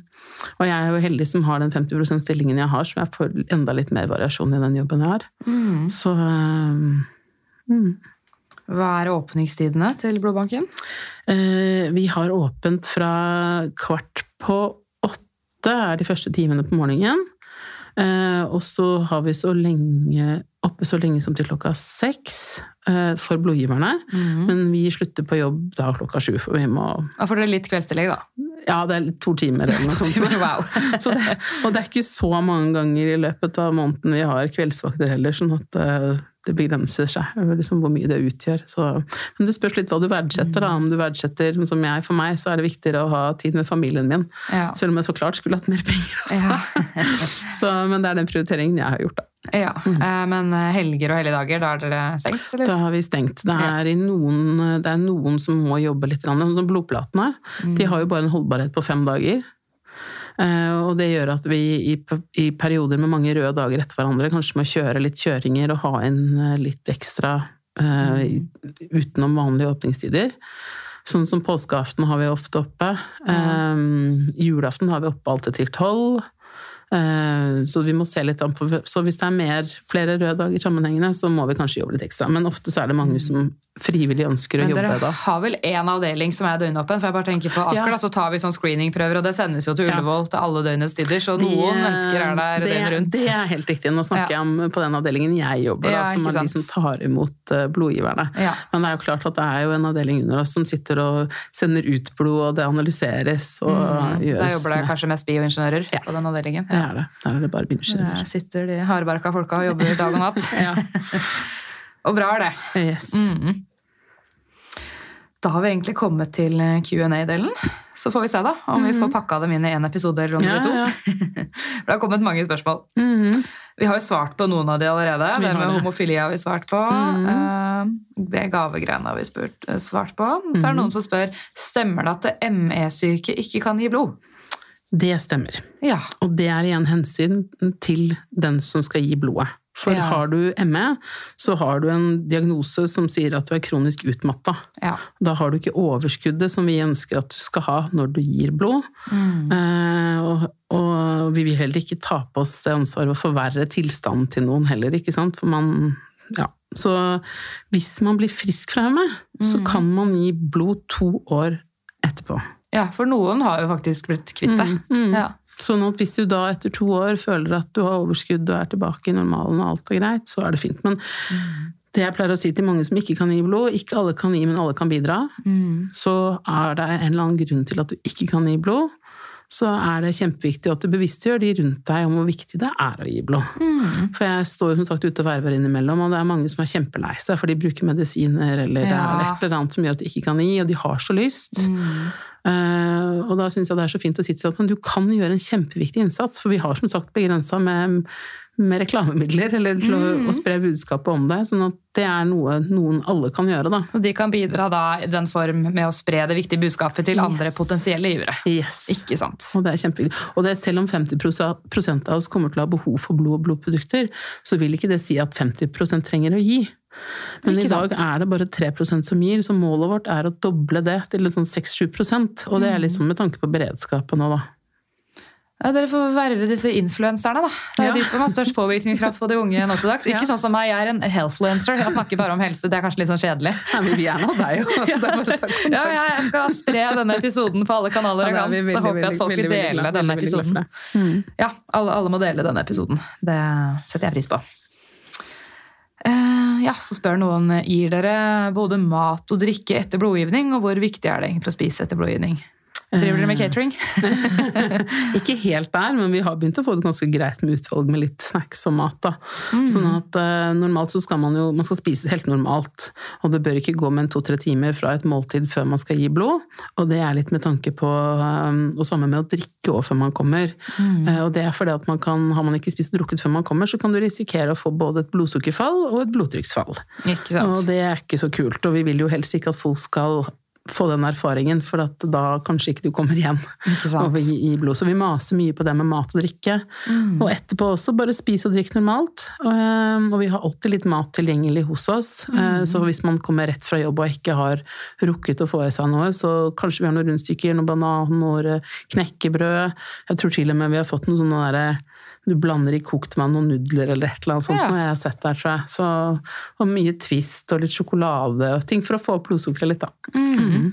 og jeg er jo heldig som har den 50% stillingen jeg har, så jeg får enda litt mer variasjon i den jobben jeg har. Mm. Så um, mm. Hva er åpningstidene til blodbanken? Eh, vi har åpent fra kvart på åtte, er de første timene på morgenen. Eh, og så har vi så lenge, oppe så lenge som til klokka seks eh, for blodgiverne. Men vi slutter på jobb da klokka sju, for vi må Da får dere litt kveldstillegg, da. Ja, det er to timer eller noe [laughs] sånt. Wow. [laughs] Så det, og det er ikke så mange ganger i løpet av måneden vi har kveldsvakter heller, sånn at det begrenser seg liksom hvor mye det utgjør. Så, men det spørs litt hva du verdsetter. Da. Om du verdsetter, sånn som jeg, For meg så er det viktigere å ha tid med familien min. Ja. Selv om jeg så klart skulle hatt mer penger. Altså. Ja. [laughs] Så, men det er den prioriteringen jeg har gjort. Da. ja. mm. Men eh, helger og helligdager, da er dere stengt, eller? Da har vi stengt. Det er, i noen, det er noen som må jobbe litt, sånn som blodplatene. De har jo bare en holdbarhet på fem dager. Eh, og det gjør at vi i, i perioder med mange røde dager etter hverandre kanskje må kjøre litt kjøringer og ha inn eh, litt ekstra uh, utenom vanlige åpningstider. Sånn som påskeaften har vi ofte oppe. Eh, julaften har vi oppe alltid til tolv. Så vi må se litt an på Så hvis det er mer, flere røde dager sammenhengende, så må vi kanskje jobbe litt ekstra. Men ofte så er det mange som frivillig ønsker å Men jobbe dere har vel én avdeling som er døgnåpen? For jeg bare tenker på Aker, Ja. så tar vi sånn screeningprøver, og det sendes jo til Ja. Ullevål til alle døgnets tider, så De, noen mennesker er der det, døgnet rundt. Det er helt riktig. Nå snakker Ja. jeg om på den avdelingen jeg jobber, Ja, da, som er de som tar imot eh, blodgiverne. Ja. Men det er jo klart at det er jo en avdeling under oss som sitter og sender ut blod, og det analyseres og Mm. gjøres Der jobber det kanskje mest bioingeniører på den avdelingen. Ja, Det er det. Der er det bare bioingeniører. Der sitter de hardbarka folka og jobber dag og natt. [laughs] Og bra er det. Yes. Mm. Da har vi egentlig kommet til eh, Q&A-delen. Så får vi se da, om vi får pakka dem inn i én episode eller om det Ja, blir to. ja. [laughs] For det har kommet mange spørsmål. Mhm. Vi har jo svart på noen av de allerede. Vi Det med det. homofili har vi svart på. Eh, Det gavegreiene har vi spurt, eh, svart på. Så er det noen som spør stemmer det at ME-syke ikke kan gi blod. Det stemmer. Ja. Og det er igjen hensyn til den som skal gi blodet. For Ja. har du ME, så har du en diagnose som sier at du er kronisk utmatta. ja. Da har du ikke overskuddet som vi ønsker at du skal ha når du gir blod. Mm. Eh, og, og vi vil heller ikke ta på oss det ansvaret å forverre tilstanden til noen heller, ikke sant. For man Ja. Så hvis man blir frisk fra ME, så Mm. kan man gi blod to år etterpå. ja, for noen har jo faktisk blitt kvitt det. Mm, mm. Ja. Sånn at hvis du da etter to år føler at du har overskudd og er tilbake i normalen og alt er greit, så er det fint. Men det jeg pleier å si til mange som ikke kan gi blod, ikke alle kan gi, men alle kan bidra, Mm. så er det en eller annen grunn til at du ikke kan gi blod, så er det kjempeviktig at du bevisstgjør de rundt deg om hvor viktig det er å gi blod. Mm. For jeg står som sagt ute og verver innimellom, og det er mange som er kjempelei seg, for de bruker medisiner eller det er et eller annet som gjør at de ikke kan gi, og de har så lyst. Mm. Eh, og da syns jeg det er så fint å si til at du kan gjøre en kjempeviktig innsats, for vi har som sagt begrensa med, med reklamemidler eller til å, å spre budskapet om det. Sånn at det er noe noen alle kan gjøre, da. Og de kan bidra da i den form med å spre det viktige budskapet til andre Yes. potensielle givere. Yes. Ikke sant? Og det er kjempeviktig. Og det, er selv om 50% av oss kommer til å ha behov for blod og blodprodukter, så vil ikke det si at 50 trenger å gi. Men i dag er det bare 3% som gir, så målet vårt er å doble det til sånn 6-7% Og det er litt sånn med tanke på beredskapen nå, da. Ja, dere får verve disse influenserne, da. Det er Ja. de som har størst påvirkningskraft på de unge nå til dags. [laughs] Ikke Ja. sånn som meg, jeg er en healthfluencer. Jeg snakker bare om helse. Det er kanskje litt sånn kjedelig. Ja, men vi er nå deg jo. [laughs] Altså. Ja, jeg skal spre denne episoden på alle kanaler jeg kan. er Så veldig, håper jeg at folk vil veldig, veldig dele glad- denne veldig, veldig episoden. Mm. Ja, alle, alle må dele denne episoden. Det setter jeg pris på. Eh, ja, så spør noen gir dere både mat og drikke etter blodgivning, og hvor viktig er det egentlig å spise etter blodgivning? Driver dere med catering? [laughs] ikke helt der, men vi har begynt å få det ganske greit med utvalg med litt snacks og mat. da. Mm. Sånn at uh, normalt så skal man jo man skal spise helt normalt. Og det bør ikke gå med en to-tre timer fra et måltid før man skal gi blod. Og det er litt med tanke på um, Og sammen med å drikke òg før man kommer. Mm. Uh, og det er fordi at man kan, har man ikke spist og drukket før man kommer, så kan du risikere å få både et blodsukkerfall og et blodtrykksfall. Og det er ikke så kult. Og vi vil jo helst ikke at folk skal få den erfaringen, for at da kanskje ikke du kommer over i, blod. Så vi maser mye på det med mat og drikke. Mm. Og etterpå også bare spis og drikk normalt. Og, og vi har alltid litt mat tilgjengelig hos oss. Mm. Så hvis man kommer rett fra jobb og ikke har rukket å få i seg noe, så kanskje vi har noen rundstykker, noen banan, noe knekkebrød. Jeg tror til og med vi har fått noen sånne derre du blander i kokt med noen nudler eller et eller annet sånt. Ja. når jeg har sett der, tror jeg. Så, og mye Twist og litt sjokolade og ting for å få opp blodsukkeret litt, da. Mm.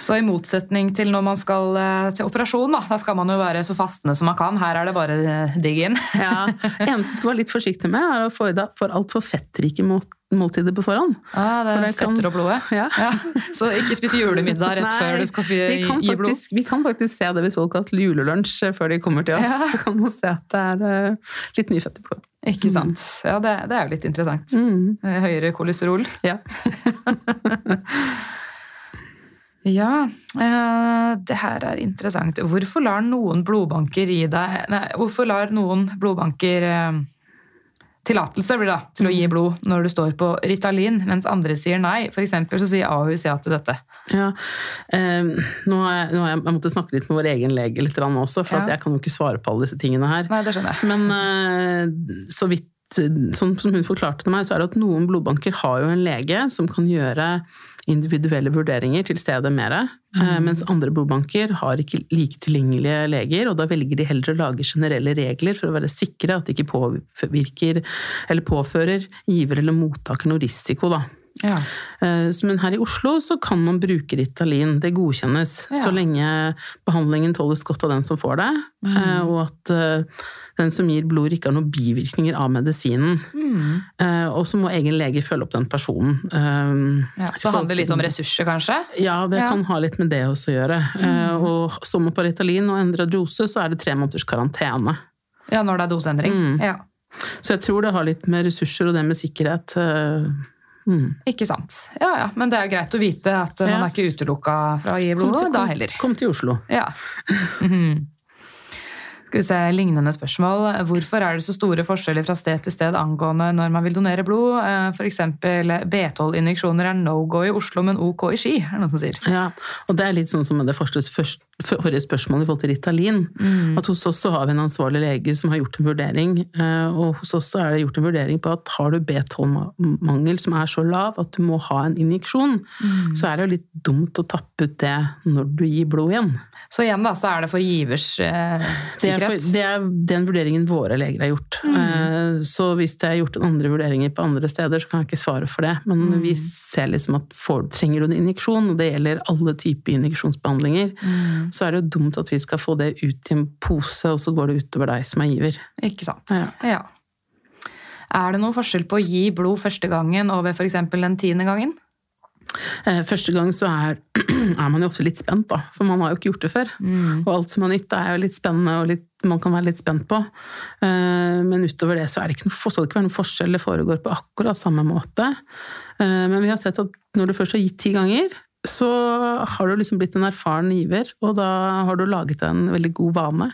Så i motsetning til når man skal eh, til operasjon, da, da skal man jo være så fastende som man kan. Her er det bare eh, digg inn. Ja. Eneste du skal være litt forsiktig med, er å få i deg for altfor fettrike må- måltider på forhånd. Ah, det er det kan- og blodet. Ja. Ja, så ikke spise julemiddag rett Nei, før du skal spise, vi kan, gi blod. faktisk, vi kan faktisk se det har hatt julelunsj eh, før de kommer til oss. Ja. Så kan man se at det er eh, litt mye fett i blodet. Ikke sant. Ja, det, det er jo litt interessant. Mm. Eh, Høyere kolesterol. Ja. [laughs] Ja, det her er interessant. Hvorfor lar noen blodbanker gi deg Nei, hvorfor lar noen blodbanker tillatelse blir da, til å gi blod når du står på Ritalin, mens andre sier nei? For så sier Ahus ja til dette. Ja. Eh, nå jeg, nå jeg, jeg måtte snakke litt med vår egen lege litt også, for Ja. at jeg kan jo ikke svare på alle disse tingene her. Nei, det skjønner jeg. Men eh, så vidt Sånn som hun forklarte til meg, så er det at noen blodbanker har jo en lege som kan gjøre individuelle vurderinger til stede mer. Mm. mens andre blodbanker har ikke like tilgjengelige leger, og da velger de heller å lage generelle regler for å være sikre at de ikke påvirker eller påfører giver eller mottaker noe risiko, da. Ja. Eh, Men her i Oslo så kan man bruke Ritalin, det godkjennes, Ja. så lenge behandlingen tåles godt av den som får det, Mm. eh, og at eh, den som gir blod ikke har noen bivirkninger av medisinen. Mm. Og så må egen lege følge opp den personen. Ja. Så det handler litt om ressurser, kanskje? Ja, det kan ha litt med det også å gjøre. Mm. Og står man på Ritalin og endrer dose, så er det tre måneders karantene. Ja, når det er doseendring? Mm. Ja. Så jeg tror det har litt med ressurser og det med sikkerhet. Mm. Ikke sant. Ja ja, men det er greit å vite at man Ja. er ikke utelukka fra å gi Kom blod da heller. kom til Oslo. Ja. [laughs] Mhm. Skal vi se, Lignende spørsmål. Hvorfor er det så store forskjeller fra sted til sted angående når man vil donere blod? F.eks. For eksempel B12-injeksjoner er no go i Oslo, men ok i Ski, er det noen som sier. Ja, og det er litt sånn som med det første, forrige spørsmålet i forhold til Ritalin. Mm. At hos oss så har vi en ansvarlig lege som har gjort en vurdering, eh, og hos oss så er det gjort en vurdering på at har du B12-mangel som er så lav at du må ha en injeksjon, Mm. så er det jo litt dumt å tappe ut det når du gir blod igjen. Så igjen da, så er det for givers eh, er, det er den vurderingen våre leger har gjort. Mm. Så hvis det er gjort andre vurderinger på andre steder, så kan jeg ikke svare for det. Men vi ser liksom at for, trenger du en injeksjon, og det gjelder alle typer injeksjonsbehandlinger, Mm. så er det jo dumt at vi skal få det ut i en pose, og så går det utover deg som er giver. Ikke sant. Ja. Ja. Er det noen forskjell på å gi blod første gangen og ved f.eks. den tiende gangen? Eh, Første gang så er, [clears throat] er man jo ofte litt spent, da, for man har jo ikke gjort det før. Mm. Og alt som er nytt er jo litt spennende, og litt, man kan være litt spent på. Eh, Men utover det så er det ikke noe, skal det ikke være noen forskjell, det foregår på akkurat samme måte. Eh, Men vi har sett at når du først har gitt ti ganger, så har du liksom blitt en erfaren giver, og da har du laget en veldig god vane.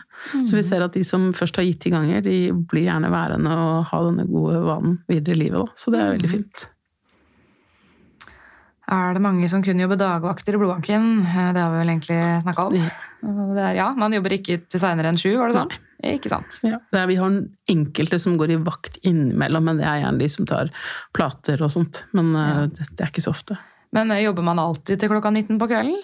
Så vi ser at de som først har gitt ti ganger, de blir gjerne værende og ha denne gode vanen videre i livet. Da. Så det er veldig fint. Er det mange som kun jobber dagvakter i blodbanken? Eh, Det har vi vel egentlig snakka om. Det er, ja, Man jobber ikke til seinere enn sju, var det sånn? Ikke sant. Ja, er, vi har enkelte som går i vakt innimellom, men det er gjerne de som tar plater og sånt. Men ja. det, det er ikke så ofte. Men eh, jobber man alltid til klokka 19 på kvelden?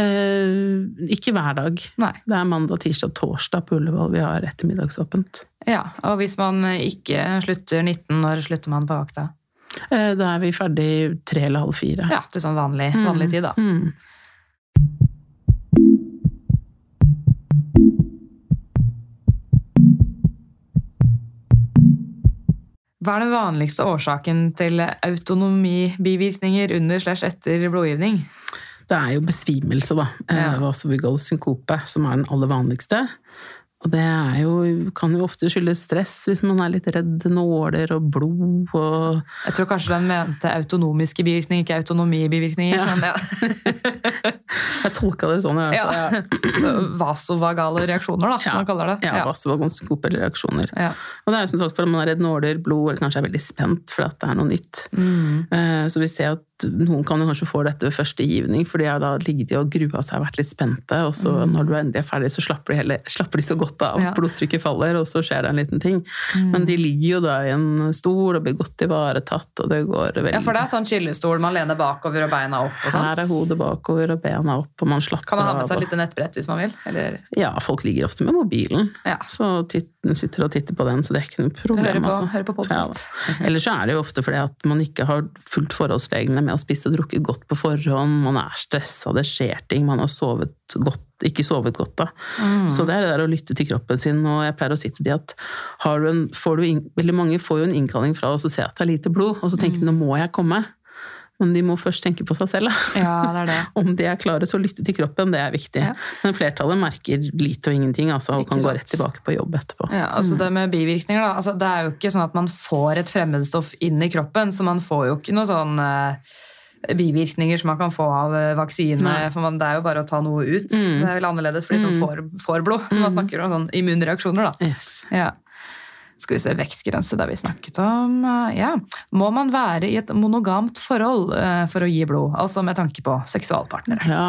Eh, ikke hver dag. Nei. Det er mandag, tirsdag, torsdag på Ullevål vi har ettermiddagsåpent. Ja, Og hvis man ikke slutter 19, når slutter man på vakta? Eh, da er vi ferdig tre eller halv fire. Ja, til sånn vanlig, vanlig tid, da. Mm. Hva er den vanligste årsaken til autonomibivirkninger under slash etter blodgivning? Det er jo besvimelse, da. Ja. Ja. Vasovagal synkope, som er den aller vanligste. Og det jo, kan jo ofte skyldes stress hvis man er litt redd nåler og blod og Jeg tror kanskje den mente autonomiske bivirkninger, ikke autonomibivirkninger. Ja. Men ja. [laughs] Jeg tolka det sånn, i hvert fall. Ja. Vasovagale reaksjoner, da, som man kaller det. Ja, synkope reaksjoner. Ja. Og det er jo som sagt for at man er redd nåler, blod, eller kanskje er veldig spent fordi det er noe nytt. Mm. Eh, Så vi ser at noen kan jo kanskje få dette ved første givning, for de har da ligget og grua seg og vært litt spente, og så når du endelig er ferdig, så slapper de, heller, slapper de så godt av, Mm. Ja. blodtrykket faller, og så skjer det en liten ting. Mm. Men de ligger jo da i en stol og blir godt ivaretatt, og det går veldig ja, for det er sånn chillestol, man lener bakover og beina opp og Her er hodet bakover og bena opp, og man slapper Kan man ha med seg et lite nettbrett hvis man vil? Eller Ja, folk ligger ofte med mobilen. Ja. Så sitter og titter på den, så det er ikke noe problem. hører på, altså. Hører på podcast. Ja. Eller så er det jo ofte fordi at man ikke har fulgt forholdsreglene med å spise og drukket godt på forhånd, man er stressa, det skjer ting, man har sovet godt, ikke sovet godt da. Mm. Så det er det der å lytte til kroppen sin, og jeg pleier å si til de at har du en, får du in, veldig mange får jo en innkalling fra oss og ser at det er lite blod, og så tenker Mm. de nå må jeg komme. Men de må først tenke på seg selv. da. Ja, det er det. [laughs] Om de er klare, så lytte til kroppen, det er viktig. Ja. Men flertallet merker lite og ingenting, altså, og kan gå rett tilbake på jobb etterpå. Ja, altså det med bivirkninger, da. Altså, det er jo ikke sånn at man får et fremmedstoff inn i kroppen, så man får jo ikke noe sånn eh, bivirkninger som man kan få av eh, vaksine. Nei. For man, det er jo bare å ta noe ut. Mm. Det er vel annerledes for de som Mm. får, får blod. Man snakker om sånn immunreaksjoner, da. Yes. Ja. Skal vi se, vekstgrense, det vi snakket om. Eh, Ja. Må man være i et monogamt forhold eh, for å gi blod? Altså med tanke på seksualpartnere. Ja,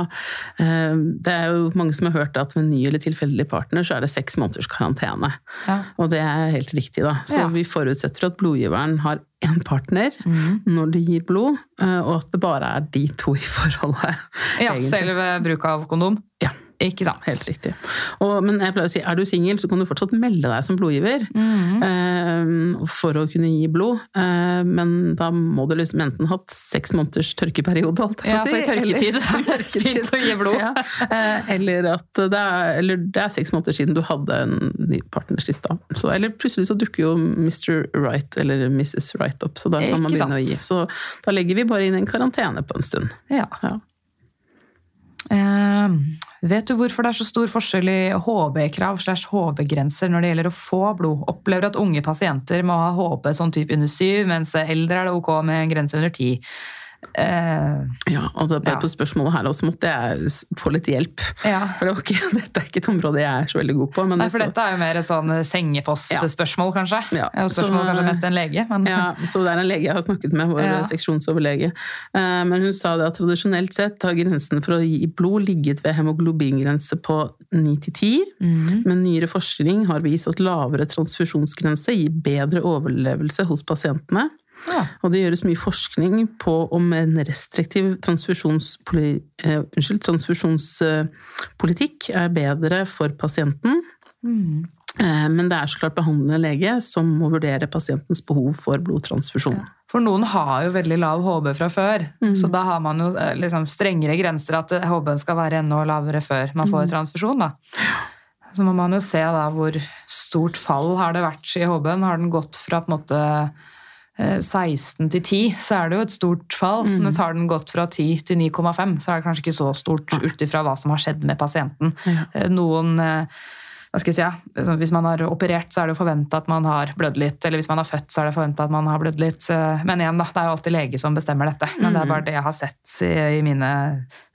eh, det er jo mange som har hørt at med ny eller tilfeldig partner så er det seks måneders karantene. Ja. Og det er helt riktig, da. Så Ja. vi forutsetter at blodgiveren har én partner mm. når de gir blod, og at det bare er de to i forholdet. Ja, egentlig. selv ved bruk av kondom. Ja. Ikke sant? Helt riktig. Og, men jeg pleier å si, er du singel, så kan du fortsatt melde deg som blodgiver. mm. eh, For å kunne gi blod. Eh, Men da må du liksom enten ha hatt seks måneders tørkeperiode, holdt jeg på Ja, å si. så i tørketid så er det [laughs] fint å gi blod. Ja. eh, Eller at det er, eller det er seks måneder siden du hadde en ny partner sist. da. Så, eller plutselig så dukker jo Mr. Right eller Mrs. Right opp, så da kan man begynne å gi. Så da legger vi bare inn en karantene på en stund. Ja. Ja. Eh, vet du hvorfor det er så stor forskjell i HB-krav slash HB-grenser når det gjelder å få blod? Opplever at unge pasienter må ha HB sånn type under syv, mens eldre er det ok med en grense under ti Uh, ja, og det, ja. på spørsmålet her også måtte jeg få litt hjelp. Ja. For det ikke, [laughs] dette er ikke et område jeg er så veldig god på. Nei, for dette er jo mer sånn eh, sengepostspørsmål, ja. kanskje. Ja. Spørsmål så, kanskje eh, mest en lege. Men. Ja, så det er en lege jeg har snakket med, vår seksjonsoverlege. Uh, men hun sa det at tradisjonelt sett har grensen for å gi blod ligget ved hemoglobingrense på 9 til 10. Mm. Men nyere forskning har vist at lavere transfusjonsgrense gir bedre overlevelse hos pasientene. Ja. Og det gjøres mye forskning på om en restriktiv transfusjonspoli, eh, unnskyld, transfusjonspolitikk er bedre for pasienten. Mm. Eh, Men det er så klart behandlende lege som må vurdere pasientens behov for blodtransfusjon. For noen har jo veldig lav HB fra før, Mm. så da har man jo eh, liksom strengere grenser at HB-en skal være enda lavere før man Mm. får transfusjon. Da. Så må man jo se da hvor stort fall har det vært i HB-en. Har den gått fra på en måte 16 til 10, så er det jo et stort fall. Mm. Men har den gått fra 10 til 9,5, så er det kanskje ikke så stort ut ifra hva som har skjedd med pasienten. Ja. Eh, Noen eh, hva skal jeg si, altså, Hvis man har operert, så er det forventa at man har blødd litt. Eller hvis man har født, så er det forventa at man har blødd litt. eh, Men igjen, da, det er jo alltid lege som bestemmer dette. Men det er bare det jeg har sett i, i mine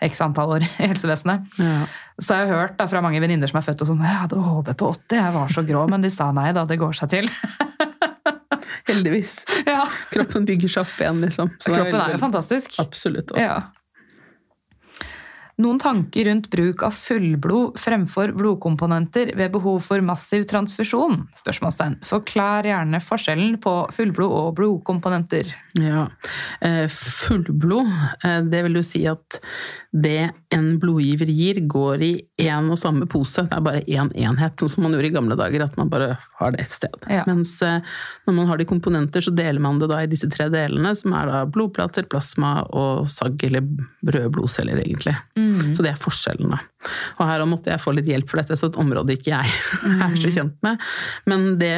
x antall år i helsevesenet. Ja. Så jeg har hørt da, fra mange venninner som er født og sånn Jeg hadde HB på 80, jeg var så grå. Men de sa nei da, det går seg til. [laughs] Heldigvis. [laughs] ja. Kroppen bygger seg opp igjen, liksom. Så Kroppen er veldig- jo fantastisk. Absolutt. også. Ja. Noen tanker rundt bruk av fullblod fremfor blodkomponenter ved behov for massiv transfusjon? Spørsmålstegn. Forklar gjerne forskjellen på fullblod og blodkomponenter. Ja. Eh, Fullblod, eh, det vil jo si at det en blodgiver gir, går i én og samme pose. Det er bare én enhet, sånn som man gjorde i gamle dager, at man bare har det ett sted. Ja. Mens eh, når man har det i komponenter, så deler man det da i disse tre delene, som er da blodplater, plasma og sagg, eller røde blodceller, egentlig. Så det er forskjellen, da. Og her måtte jeg få litt hjelp for dette, så et område ikke jeg [laughs] er så kjent med. Men det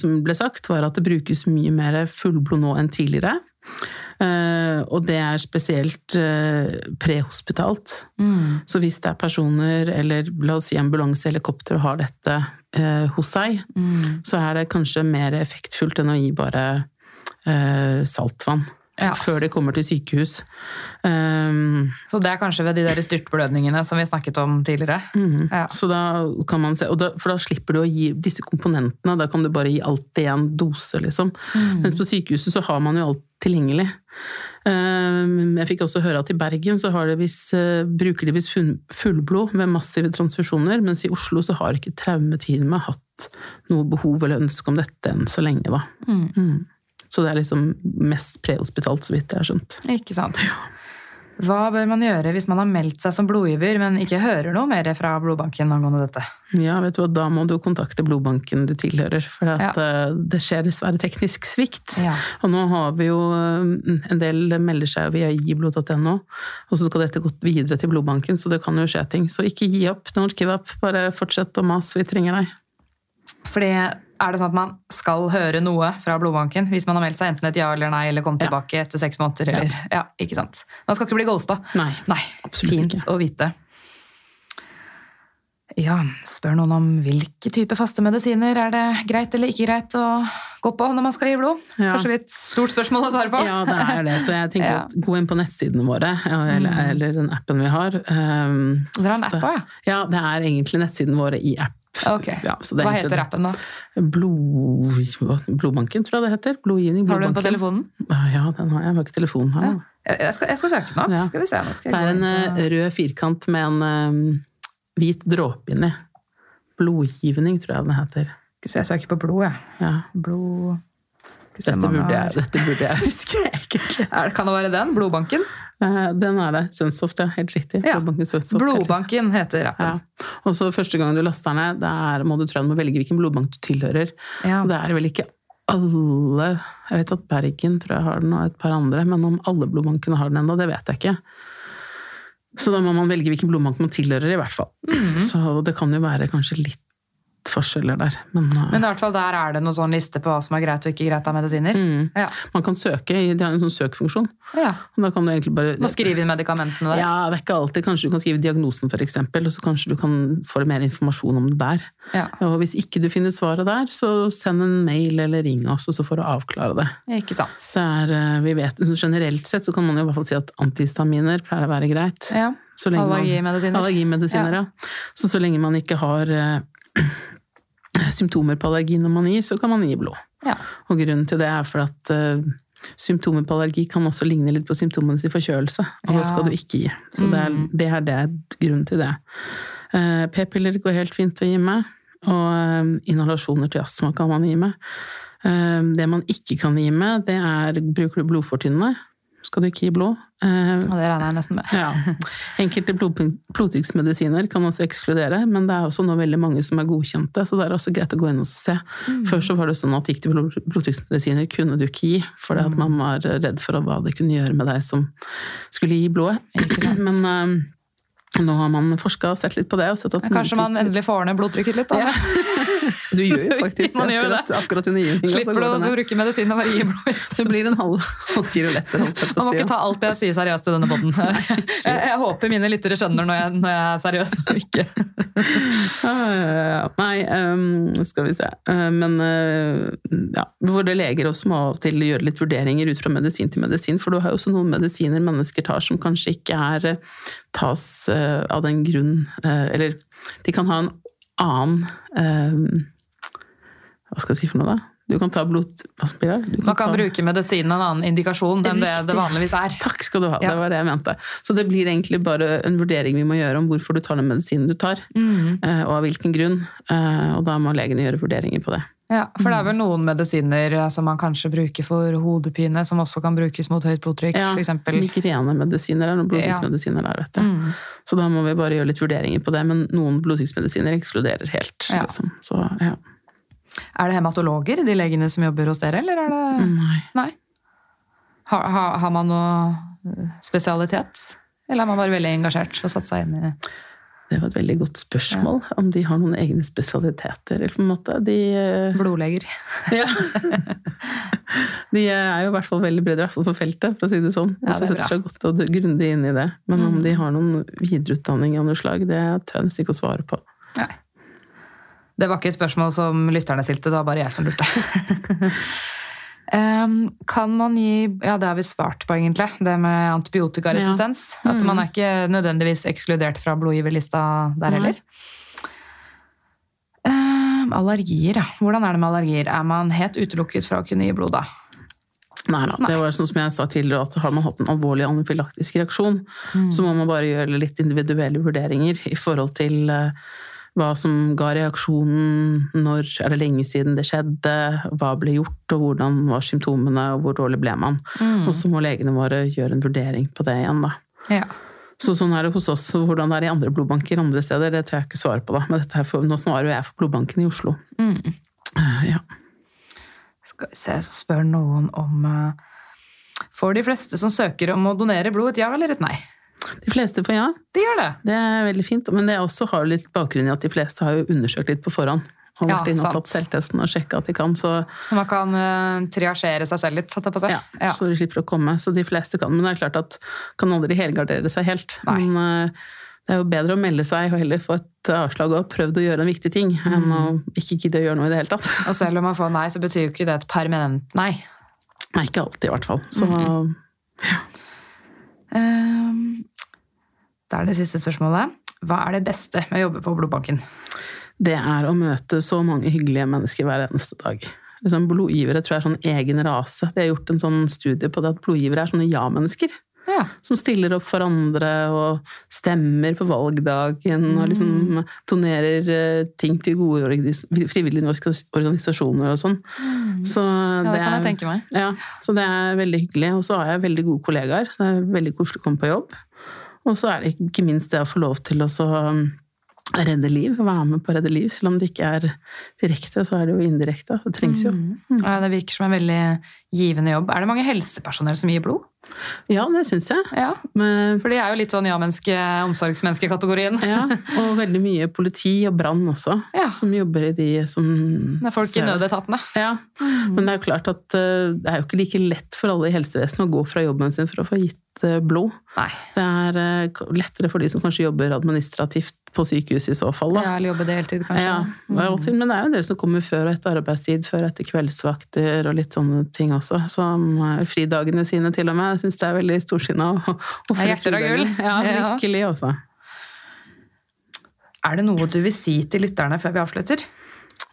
som ble sagt, var at det brukes mye mer fullblod nå enn tidligere. Eh, og det er spesielt eh, prehospitalt. Mm. Så hvis det er personer, eller la oss si ambulanse, helikopter, har dette eh, hos seg, Mm. så er det kanskje mer effektfullt enn å gi bare saltvann. Ja. Før de kommer til sykehus. Um, Så det er kanskje ved de der styrtblødningene som vi snakket om tidligere. Mm, Ja. Så da kan man se, og da, For da slipper du å gi disse komponentene. Da kan du bare gi alt i én dose, liksom. Mm. Mens på sykehuset så har man jo alt tilgjengelig. Um, Jeg fikk også høre at i Bergen så har det vis, uh, bruker de visst fullblod med massive transfusjoner, mens i Oslo så har ikke traumeteamet hatt noe behov eller ønske om dette enn så lenge, da. Mm. Mm. Så det er liksom mest prehospitalt, så vidt jeg har skjønt. Ikke sant. Hva bør man gjøre hvis man har meldt seg som blodgiver, men ikke hører noe mer fra blodbanken angående dette? Ja, vet du hva, da må du kontakte blodbanken du tilhører, for at, eh, det skjer dessverre teknisk svikt. Ja. Og nå har vi jo eh, En del melder seg via giblod.no, og så skal dette gå videre til blodbanken, så det kan jo skje ting. Så ikke gi opp, don't give up. Bare fortsett å mase, vi trenger deg. Fordi er det sånn at man skal høre noe fra blodbanken hvis man har meldt seg enten et ja eller nei, eller kom Ja. tilbake etter seks måneder, eller Ja, ikke sant. Man skal ikke bli ghosta. Nei. Nei, absolutt fint ikke. å vite. Ja, spør noen om hvilke type faste medisiner er det greit eller ikke greit å gå på når man skal gi blod? Ja. Kanskje litt stort spørsmål å svare på? Ja, det er det. Så jeg tenker [laughs] Ja. at gå inn på nettsidene våre, ja, eller, eller den appen vi har. Um, Dere har en app òg, ja? ja, det er egentlig nettsidene våre i app. Ok. Ja, så det Hva heter appen, da? Blod, blodbanken, tror jeg det heter. Blodgivning. Har du den på telefonen? Ja, den har jeg. Jeg har ikke telefonen her. Ja. Jeg skal, jeg skal søke den opp. Ja. Skal vi se. Skal Det er en på- eh, rød firkant med en um, hvit dråpe inni. Blodgivning, tror jeg den heter. Skal jeg søker på blod, jeg. Ja. Blod Dette, burde jeg, dette burde jeg huske, [laughs] egentlig. Kan det være den? Blodbanken? [laughs] Den er det. Sunsoft, ja. Helt riktig. Ja. Blodbanken heter appen. Ja. Og så første gang du laster ned, der må du tror jeg du må velge hvilken blodbank du tilhører. Ja. Og det er vel ikke alle Jeg vet at Bergen tror jeg har den, og et par andre, men om alle blodbankene har den ennå, det vet jeg ikke. Så da må man velge hvilken blodbank man tilhører, i hvert fall. Mhm. Så det kan jo være kanskje litt forskjeller der, men, uh, Men i hvert fall der er det noen sånn liste på hva som er greit og ikke greit av medisiner. mm. Ja. Man kan søke, de har en sånn søkfunksjon. ja. Da kan du egentlig bare Må skrive inn medikamentene der. Ja, det er ikke alltid. Kanskje du kan skrive diagnosen, eksempel, og så kanskje du kan få mer informasjon om det der. Ja. Og hvis ikke du finner svaret der, så send en mail eller ring oss, og så får du avklare det. Ikke sant. Er, eh, vi vet, generelt sett så kan man jo i hvert fall si at antihistaminer pleier å være greit. Ja. Allergimedisiner. Allergimedisiner, ja. Så så lenge man ikke har eh, [clears throat] symptomer på allergi når man gir, så kan man gi blod. Ja. Og grunnen til det er for at uh, symptomer på allergi kan også ligne litt på symptomene til forkjølelse, og det skal du ikke gi. Så det, er, Mm. det er det grunnen til det. Uh, P-piller går helt fint å gi med, og uh, inhalasjoner til astma kan man gi med. Det man ikke kan gi med, det er bruker du blodfortynnende, skal du ikke gi blod. Eh, Og det regner jeg nesten med. ja. Enkelte blod, blodtrykksmedisiner kan også ekskludere, men det er også nå veldig mange som er godkjente, så det er også greit å gå inn og se. Mm. Før så var det sånn at gikk det blod, blodtrykksmedisiner kunne du ikke gi, fordi Mm. at man var redd for hva det kunne gjøre med deg som skulle gi blodet. Men eh, nå har man forska og sett litt på det. Og sett at Kanskje man endelig får ned blodtrykket litt? da? Ja. Du gjør jo [laughs] faktisk Man gjør akkurat, akkurat under givninga. så Slipper du å bruke medisin og bare gi blod i stedet? Det blir en halv, halv kilo lettere. Man må si, ikke ta alt jeg sier seriøst i denne poden. [laughs] [laughs] Jeg, jeg håper mine lyttere skjønner når jeg, når jeg er seriøs og ikke. Nei, um, skal vi se. Eh, men eh, ja, våre leger også må av og til gjøre litt vurderinger ut fra medisin til medisin, for du har jo også noen medisiner mennesker tar som kanskje ikke er eh, tas eh, av den grunn eh, Eller de kan ha en annen ehm, Hva skal jeg si for noe, da? Du kan ta blod... Hva blir det? Du Man kan ta- bruke medisinen en annen indikasjon enn det det vanligvis er. Takk skal du ha, Ja. det var det jeg mente. Så det blir egentlig bare en vurdering vi må gjøre om hvorfor du tar den medisinen du tar, eh, og av hvilken grunn. Eh, Og da må legene gjøre vurderinger på det. Ja, For det er vel noen medisiner eh, som man kanskje bruker for hodepine, som også kan brukes mot høyt blodtrykk, Ja, eksempel. Migrenemedisiner er noen blodtrykksmedisiner der, vet du. Mm. Så da må vi bare gjøre litt vurderinger på det, men noen blodtrykksmedisiner ekskluderer helt. Ja. Liksom. Så ja. Er det hematologer, de legene som jobber hos dere, eller er det Nei. Nei. Har, har, har man noe eh, spesialitet? Eller er man bare veldig engasjert og satt seg inn i Det var et veldig godt spørsmål. Om de har noen egne spesialiteter, eller på en måte. De, eh, Blodleger. [laughs] ja. de er jo i hvert fall veldig brede, i hvert fall for feltet, for å si det sånn. Ja, Og så er setter seg godt og grundig inn i det. Men om de har noen videreutdanning av noe slag, det tør jeg nesten ikke å svare på. Nei. Det var ikke et spørsmål som lytterne stilte, det var bare jeg som lurte. [laughs] Em, kan man gi Ja, det har vi svart på, egentlig. Det med antibiotikaresistens. At man er ikke nødvendigvis ekskludert fra blodgiverlista der heller. Um, allergier, ja. Hvordan er det med allergier? Er man helt utelukket fra å kunne gi blod da? Nei da. Det var sånn som jeg sa tidligere, at har man hatt en alvorlig anafylaktisk reaksjon, så må man bare gjøre litt individuelle vurderinger i forhold til eh, hva som ga reaksjonen, når er det lenge siden det skjedde, hva ble gjort, og hvordan var symptomene, og hvor dårlig ble man. Og så må legene våre gjøre en vurdering på det igjen, da. Ja. Så sånn er det hos oss. Hvordan det er i andre blodbanker andre steder, det tør jeg ikke svare på, da. Men for, nå svarer jo jeg for blodbanken i Oslo. Eh, Ja. Skal vi se, så spør noen om eh, Får de fleste som søker om å donere blod, et ja eller et nei? De fleste får ja. Det gjør det. Det er veldig fint. Men det også har litt bakgrunn i at de fleste har jo undersøkt litt på forhånd. Og Ja, vært inne og tatt selvtesten og sjekka at de kan. Så, Man kan uh, triasjere seg selv litt, satt jeg på å si. ja, så de slipper å komme. Så de fleste kan. Men det er klart at kan aldri helgardere seg helt. Nei. Men uh, det er jo bedre å melde seg og heller få et avslag og prøvd å gjøre en viktig ting, enn å ikke gidde å gjøre noe i det hele tatt. Og selv om man får nei, så betyr jo ikke det et permanent nei. Nei, ikke alltid i hvert fall. Så Ehm, Da er det siste spørsmålet. Hva er det beste med å jobbe på blodbanken? det er å møte så mange hyggelige mennesker hver eneste dag. Liksom, blodgivere tror jeg er sånn egen rase. De har gjort en sånn studie på det at blodgivere er sånne ja-mennesker. Ja. Som stiller opp for andre og stemmer på valgdagen og liksom tonerer eh, ting til gode frivillige norske organisasjoner og sånn. Så ja, det kan jeg tenke meg. Ja, så det er veldig hyggelig. Og så har jeg veldig gode kollegaer. Det er veldig koselig å komme på jobb. Og så er det ikke minst det å få lov til å så um, redde liv, være med på å redde liv. Selv om det ikke er direkte, så er det jo indirekte. Det trengs jo. Ja, det virker som en veldig givende jobb. Er det mange helsepersonell som gir blod? Ja, det syns jeg. Ja, Men, For de er jo litt sånn ja-menneske, omsorgsmenneskekategorien. ja, og veldig mye politi og brann også, Ja. som jobber i de som Det er folk i nødetatene. Ja, men det er jo klart at eh, det er jo ikke like lett for alle i helsevesenet å gå fra jobben sin for å få gitt eh, blod. Nei. Det er eh, lettere for de som kanskje jobber administrativt på sykehus i så fall. Da. Ja, eller jobbe deltid, kanskje. Ja, er men det er jo en del som kommer før og etter arbeidstid, før og etter kveldsvakter og litt sånne ting også. Som fridagene sine til og med. Jeg syns det er veldig storsinna å ofre hjerter av gull. Ja, Ja. virkelig også. Er det noe du vil si til lytterne før vi avslutter?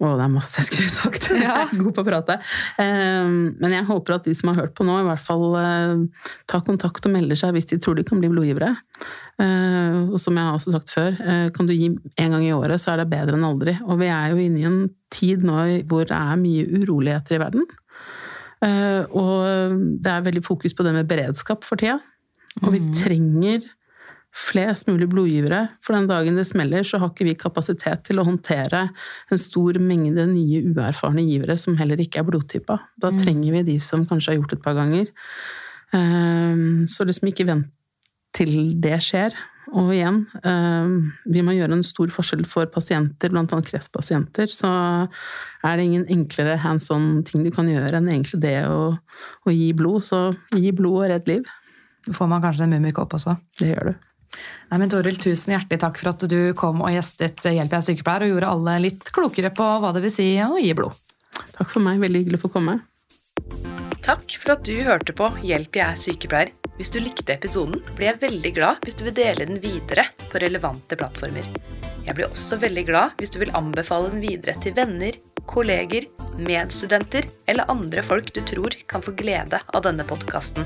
Å, det er masse jeg skulle sagt. [laughs] Er god på å prate. Eh, Men jeg håper at de som har hørt på nå, i hvert fall eh, tar kontakt og melder seg hvis de tror de kan bli blodgivere. Eh, Og som jeg har også sagt før, eh, kan du gi en gang i året, så er det bedre enn aldri. Og vi er jo inne i en tid nå hvor det er mye uroligheter i verden. Og det er veldig fokus på det med beredskap for tida. Og vi trenger flest mulig blodgivere. For den dagen det smeller, så har ikke vi kapasitet til å håndtere en stor mengde nye uerfarne givere som heller ikke er blodtypa. Da trenger vi de som kanskje har gjort det et par ganger. Ehm, Så liksom ikke vent til det skjer. Og igjen, ehm, vi må gjøre en stor forskjell for pasienter, annet kreftpasienter. Så er det ingen enklere hands on ting du kan gjøre enn egentlig det å, å gi blod. Så gi blod og redd liv. Får man kanskje en mummikopp også. Det gjør du. Nei, men Toril, tusen hjertelig takk for at du kom og gjestet Hjelp jeg er sykepleier og gjorde alle litt klokere på hva det vil si å gi blod. Takk for meg. Veldig hyggelig å få komme. Takk for at du hørte på Hjelp jeg er sykepleier. Hvis du likte episoden, blir jeg veldig glad hvis du vil dele den videre på relevante plattformer. Jeg blir også veldig glad hvis du vil anbefale den videre til venner, kolleger, medstudenter eller andre folk du tror kan få glede av denne podkasten.